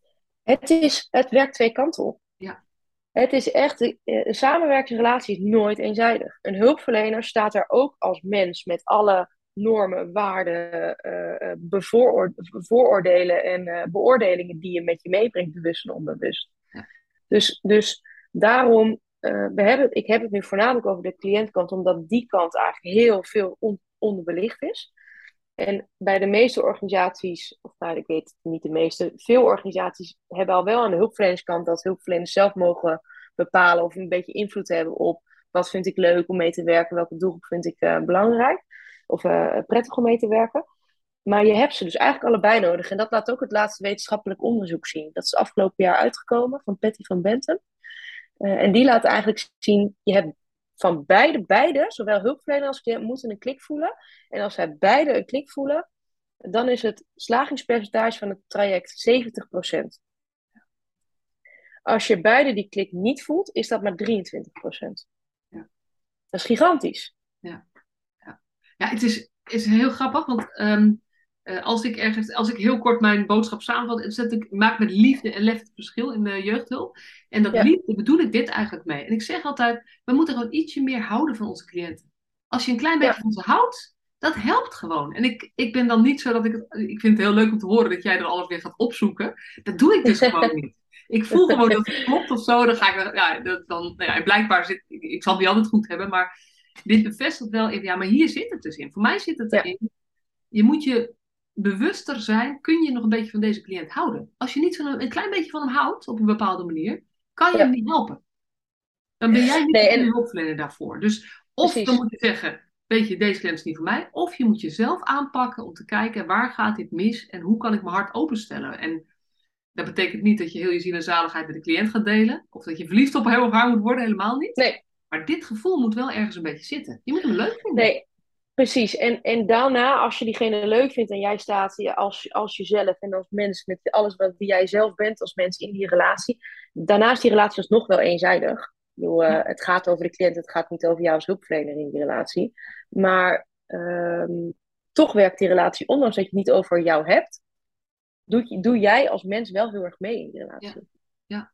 Het, is, het werkt twee kanten op. Ja. Het is echt, eh, een samenwerkingsrelatie is nooit eenzijdig. Een hulpverlener staat er ook als mens met alle normen, waarden, bevooroor- vooroordelen en eh, beoordelingen die je met je meebrengt, bewust en onbewust. Ja. Dus, dus daarom, eh, we hebben, ik heb het nu voornamelijk over de cliëntkant, omdat die kant eigenlijk heel veel on- onderbelicht is. En bij de meeste organisaties, of nou, ik weet niet de meeste, veel organisaties hebben al wel aan de hulpverlenerskant dat hulpverleners zelf mogen bepalen of een beetje invloed hebben op wat vind ik leuk om mee te werken, welke doelgroep vind ik belangrijk of eh, prettig om mee te werken. Maar je hebt ze dus eigenlijk allebei nodig. En dat laat ook het laatste wetenschappelijk onderzoek zien. Dat is afgelopen jaar uitgekomen van Patty van Bentham. Eh, en die laat eigenlijk zien, je hebt van beide, beide, zowel hulpverlener als cliënt, moeten een klik voelen. En als zij beide een klik voelen, dan is het slagingspercentage van het traject 70%. Als je beide die klik niet voelt, is dat maar 23%. Ja. Dat is gigantisch. Ja, het is, is heel grappig, want ehm, eh, als ik ergens, als ik heel kort mijn boodschap samenvat, dat ik maak met liefde en lef het verschil in de jeugdhulp. En dat Ja. liefde bedoel ik dit eigenlijk mee. En ik zeg altijd, we moeten gewoon ietsje meer houden van onze cliënten. Als je een klein beetje Ja. van ze houdt, dat helpt gewoon. En ik, ik ben dan niet zo dat ik het, ik vind het heel leuk om te horen dat jij er alles weer gaat opzoeken. Dat doe ik dus gewoon niet. ik voel gewoon dat het klopt of zo. Dan ga ik, ja, dat, dan, nou ja, blijkbaar zit, ik, ik zal het niet altijd goed hebben, maar dit bevestigt wel even, ja, maar hier zit het dus in. Voor mij zit het erin. Je moet je bewuster zijn, kun je nog een beetje van deze cliënt houden. Als je niet zo'n een klein beetje van hem houdt, op een bepaalde manier, kan je hem niet helpen. Dan ben jij niet nee, en... de hulpverlener daarvoor. Dus of dan moet je zeggen, weet je, deze cliënt is niet voor mij. Of je moet jezelf aanpakken om te kijken, waar gaat dit mis en hoe kan ik mijn hart openstellen. En dat betekent niet dat je heel je ziel en zaligheid met de cliënt gaat delen. Of dat je verliefd op heel haar moet worden, helemaal niet. Nee. Maar dit gevoel moet wel ergens een beetje zitten. Je moet hem leuk vinden. Nee, precies. En, en daarna, als je diegene leuk vindt en jij staat als, als jezelf en als mens met alles wat wie jij zelf bent als mens in die relatie. Daarna is die relatie dus nog wel eenzijdig. Bedoel, uh, het gaat over de cliënt, het gaat niet over jou als hulpverlener in die relatie. Maar ehm, toch werkt die relatie, ondanks dat je het niet over jou hebt, doe, doe jij als mens wel heel erg mee in die relatie. Ja. ja.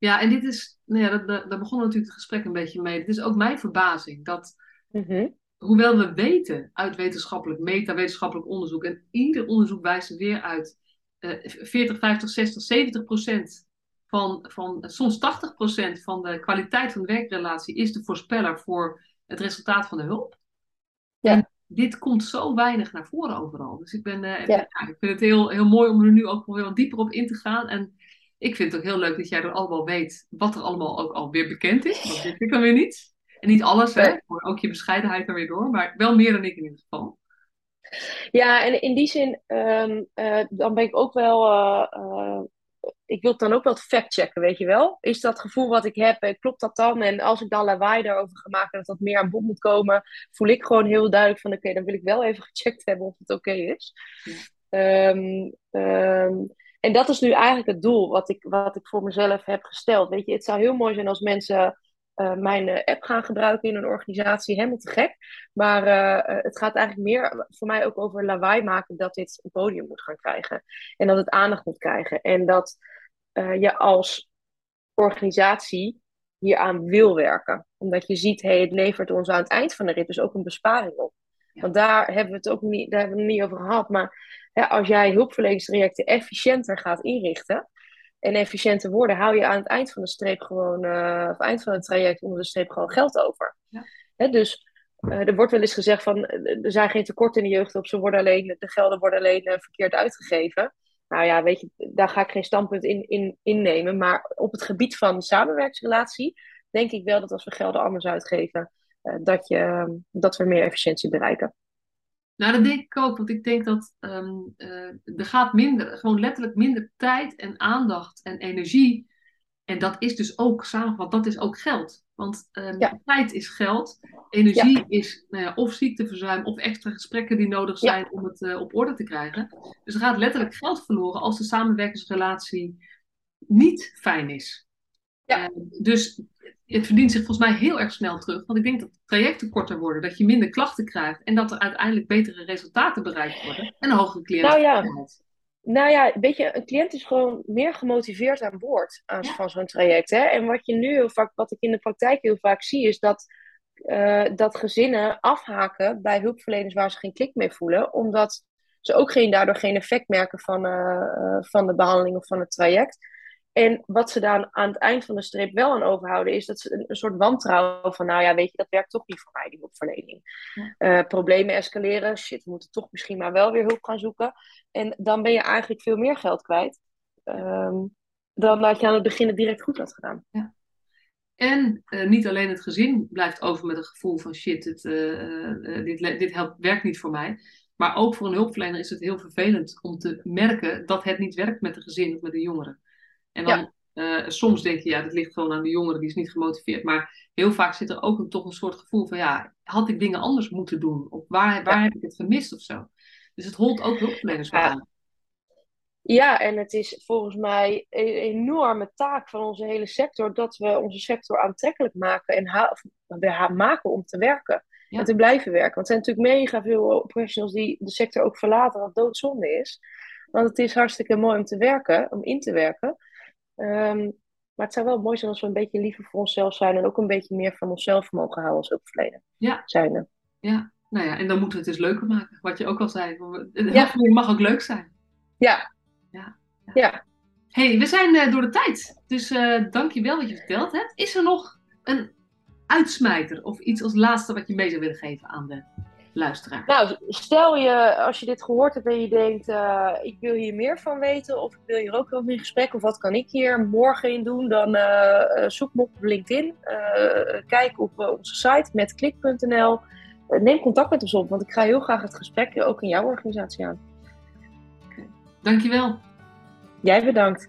Ja, en dit is, nou ja, dat, daar begon natuurlijk het gesprek een beetje mee. Het is ook mijn verbazing dat, mhm. hoewel we weten uit wetenschappelijk, meta-wetenschappelijk onderzoek, en ieder onderzoek wijst er weer uit, uh, 40, 50, 60, 70 procent van, van soms 80 procent van de kwaliteit van de werkrelatie is de voorspeller voor het resultaat van de hulp. Ja. En dit komt zo weinig naar voren overal. Dus ik, ben, uh, ja. ik vind het heel, heel mooi om er nu ook weer wat dieper op in te gaan. En ik vind het ook heel leuk dat jij er allemaal weet wat er allemaal ook alweer bekend is. Dat weet ik dan weer niet. En niet alles, hè. Ook je bescheidenheid er weer door. Maar wel meer dan ik in ieder geval. Ja, en in die zin, um, uh, dan ben ik ook wel. Uh, ik wil het dan ook wel factchecken, weet je wel. Is dat gevoel wat ik heb, klopt dat dan? En als ik dan lawaai daarover ga maken dat dat meer aan bod moet komen, voel ik gewoon heel duidelijk van: oké, dan wil ik wel even gecheckt hebben of het oké is. Ja. Um, um, en dat is nu eigenlijk het doel wat ik, wat ik voor mezelf heb gesteld. Weet je, het zou heel mooi zijn als mensen uh, mijn eh, app gaan gebruiken in een organisatie. Helemaal te gek. Maar uh, het gaat eigenlijk meer voor mij ook over lawaai maken dat dit een podium moet gaan krijgen. En dat het aandacht moet krijgen. En dat je als organisatie hieraan wil werken. Omdat je ziet, hey, het levert ons aan het eind van de rit dus ook een besparing op. Want daar hebben we het ook niet, daar hebben we het niet over gehad. Maar als jij hulpverleningstrajecten efficiënter gaat inrichten en efficiënter worden, hou je aan het eind van de streep gewoon, uh, of eind van het traject onder de streep gewoon geld over. Ja. dus uh, er wordt wel eens gezegd van er zijn geen tekorten in de jeugdhulp, ze worden alleen, de gelden worden alleen uh, verkeerd uitgegeven. Nou ja, weet je, daar ga ik geen standpunt in, in innemen. Maar op het gebied van samenwerksrelatie denk ik wel dat als we gelden anders uitgeven, dat, je, dat we meer efficiëntie bereiken. Nou, dat denk ik ook, want ik denk dat um, uh, er gaat minder, gewoon letterlijk minder tijd en aandacht en energie. En dat is dus ook samengevat, dat is ook geld. Want um, tijd is geld, energie ja. is nou ja, of ziekteverzuim of extra gesprekken die nodig zijn om het uh, op orde te krijgen. Dus er gaat letterlijk geld verloren als de samenwerkingsrelatie niet fijn is. Ja. Uh, dus het verdient zich volgens mij heel erg snel terug. Want ik denk dat trajecten korter worden, dat je minder klachten krijgt en dat er uiteindelijk betere resultaten bereikt worden en een hogere cliëntenveiligheid. Nou ja. Nou ja, weet je, een cliënt is gewoon meer gemotiveerd aan boord aan, ja. van zo'n traject. Hè? En wat je nu heel vaak, wat ik in de praktijk heel vaak zie, is dat, uh, dat gezinnen afhaken bij hulpverleners waar ze geen klik mee voelen, omdat ze ook geen, daardoor geen effect merken van, uh, van de behandeling of van het traject. En wat ze dan aan het eind van de streep wel aan overhouden, is dat ze een, een soort wantrouwen van, nou ja, weet je, dat werkt toch niet voor mij, die hulpverlening. Ja. Uh, problemen escaleren, shit, we moeten toch misschien maar wel weer hulp gaan zoeken. En dan ben je eigenlijk veel meer geld kwijt um, dan dat je aan het begin het direct goed had gedaan. Ja. En uh, niet alleen het gezin blijft over met een gevoel van shit, het, uh, dit, dit helpt, werkt niet voor mij. Maar ook voor een hulpverlener is het heel vervelend om te merken dat het niet werkt met de gezin of met de jongeren. En dan ja. uh, soms denk je, ja, dat ligt gewoon aan de jongeren, die is niet gemotiveerd. Maar heel vaak zit er ook een, toch een soort gevoel van, ja, had ik dingen anders moeten doen? Of waar, waar ja. heb ik het gemist of zo? Dus het holt ook hulpverleners aan. Ja, en het is volgens mij een enorme taak van onze hele sector dat we onze sector aantrekkelijk maken en ha maken om te werken. Ja. En te blijven werken. Want er zijn natuurlijk mega veel professionals die de sector ook verlaten, wat doodzonde is. Want het is hartstikke mooi om te werken, om in te werken. Um, maar het zou wel mooi zijn als we een beetje liever voor onszelf zijn en ook een beetje meer van onszelf mogen houden als hulpverlener. Ja. Zijn Ja, nou ja, en dan moeten we het dus leuker maken, wat je ook al zei. Het ja. mag ook leuk zijn. Ja. Ja. Ja. ja. hey, we zijn uh, door de tijd. Dus uh, dank je wel wat je verteld hebt. Is er nog een uitsmijter of iets als laatste wat je mee zou willen geven aan de luisteraar? Nou, stel je, als je dit gehoord hebt en je denkt, uh, ik wil hier meer van weten of ik wil hier ook over in gesprek of wat kan ik hier morgen in doen, dan zoek me op LinkedIn. kijk op onze site met klik.nl. neem contact met ons op, want ik ga heel graag het gesprek ook in jouw organisatie aan. Dankjewel. Jij bedankt.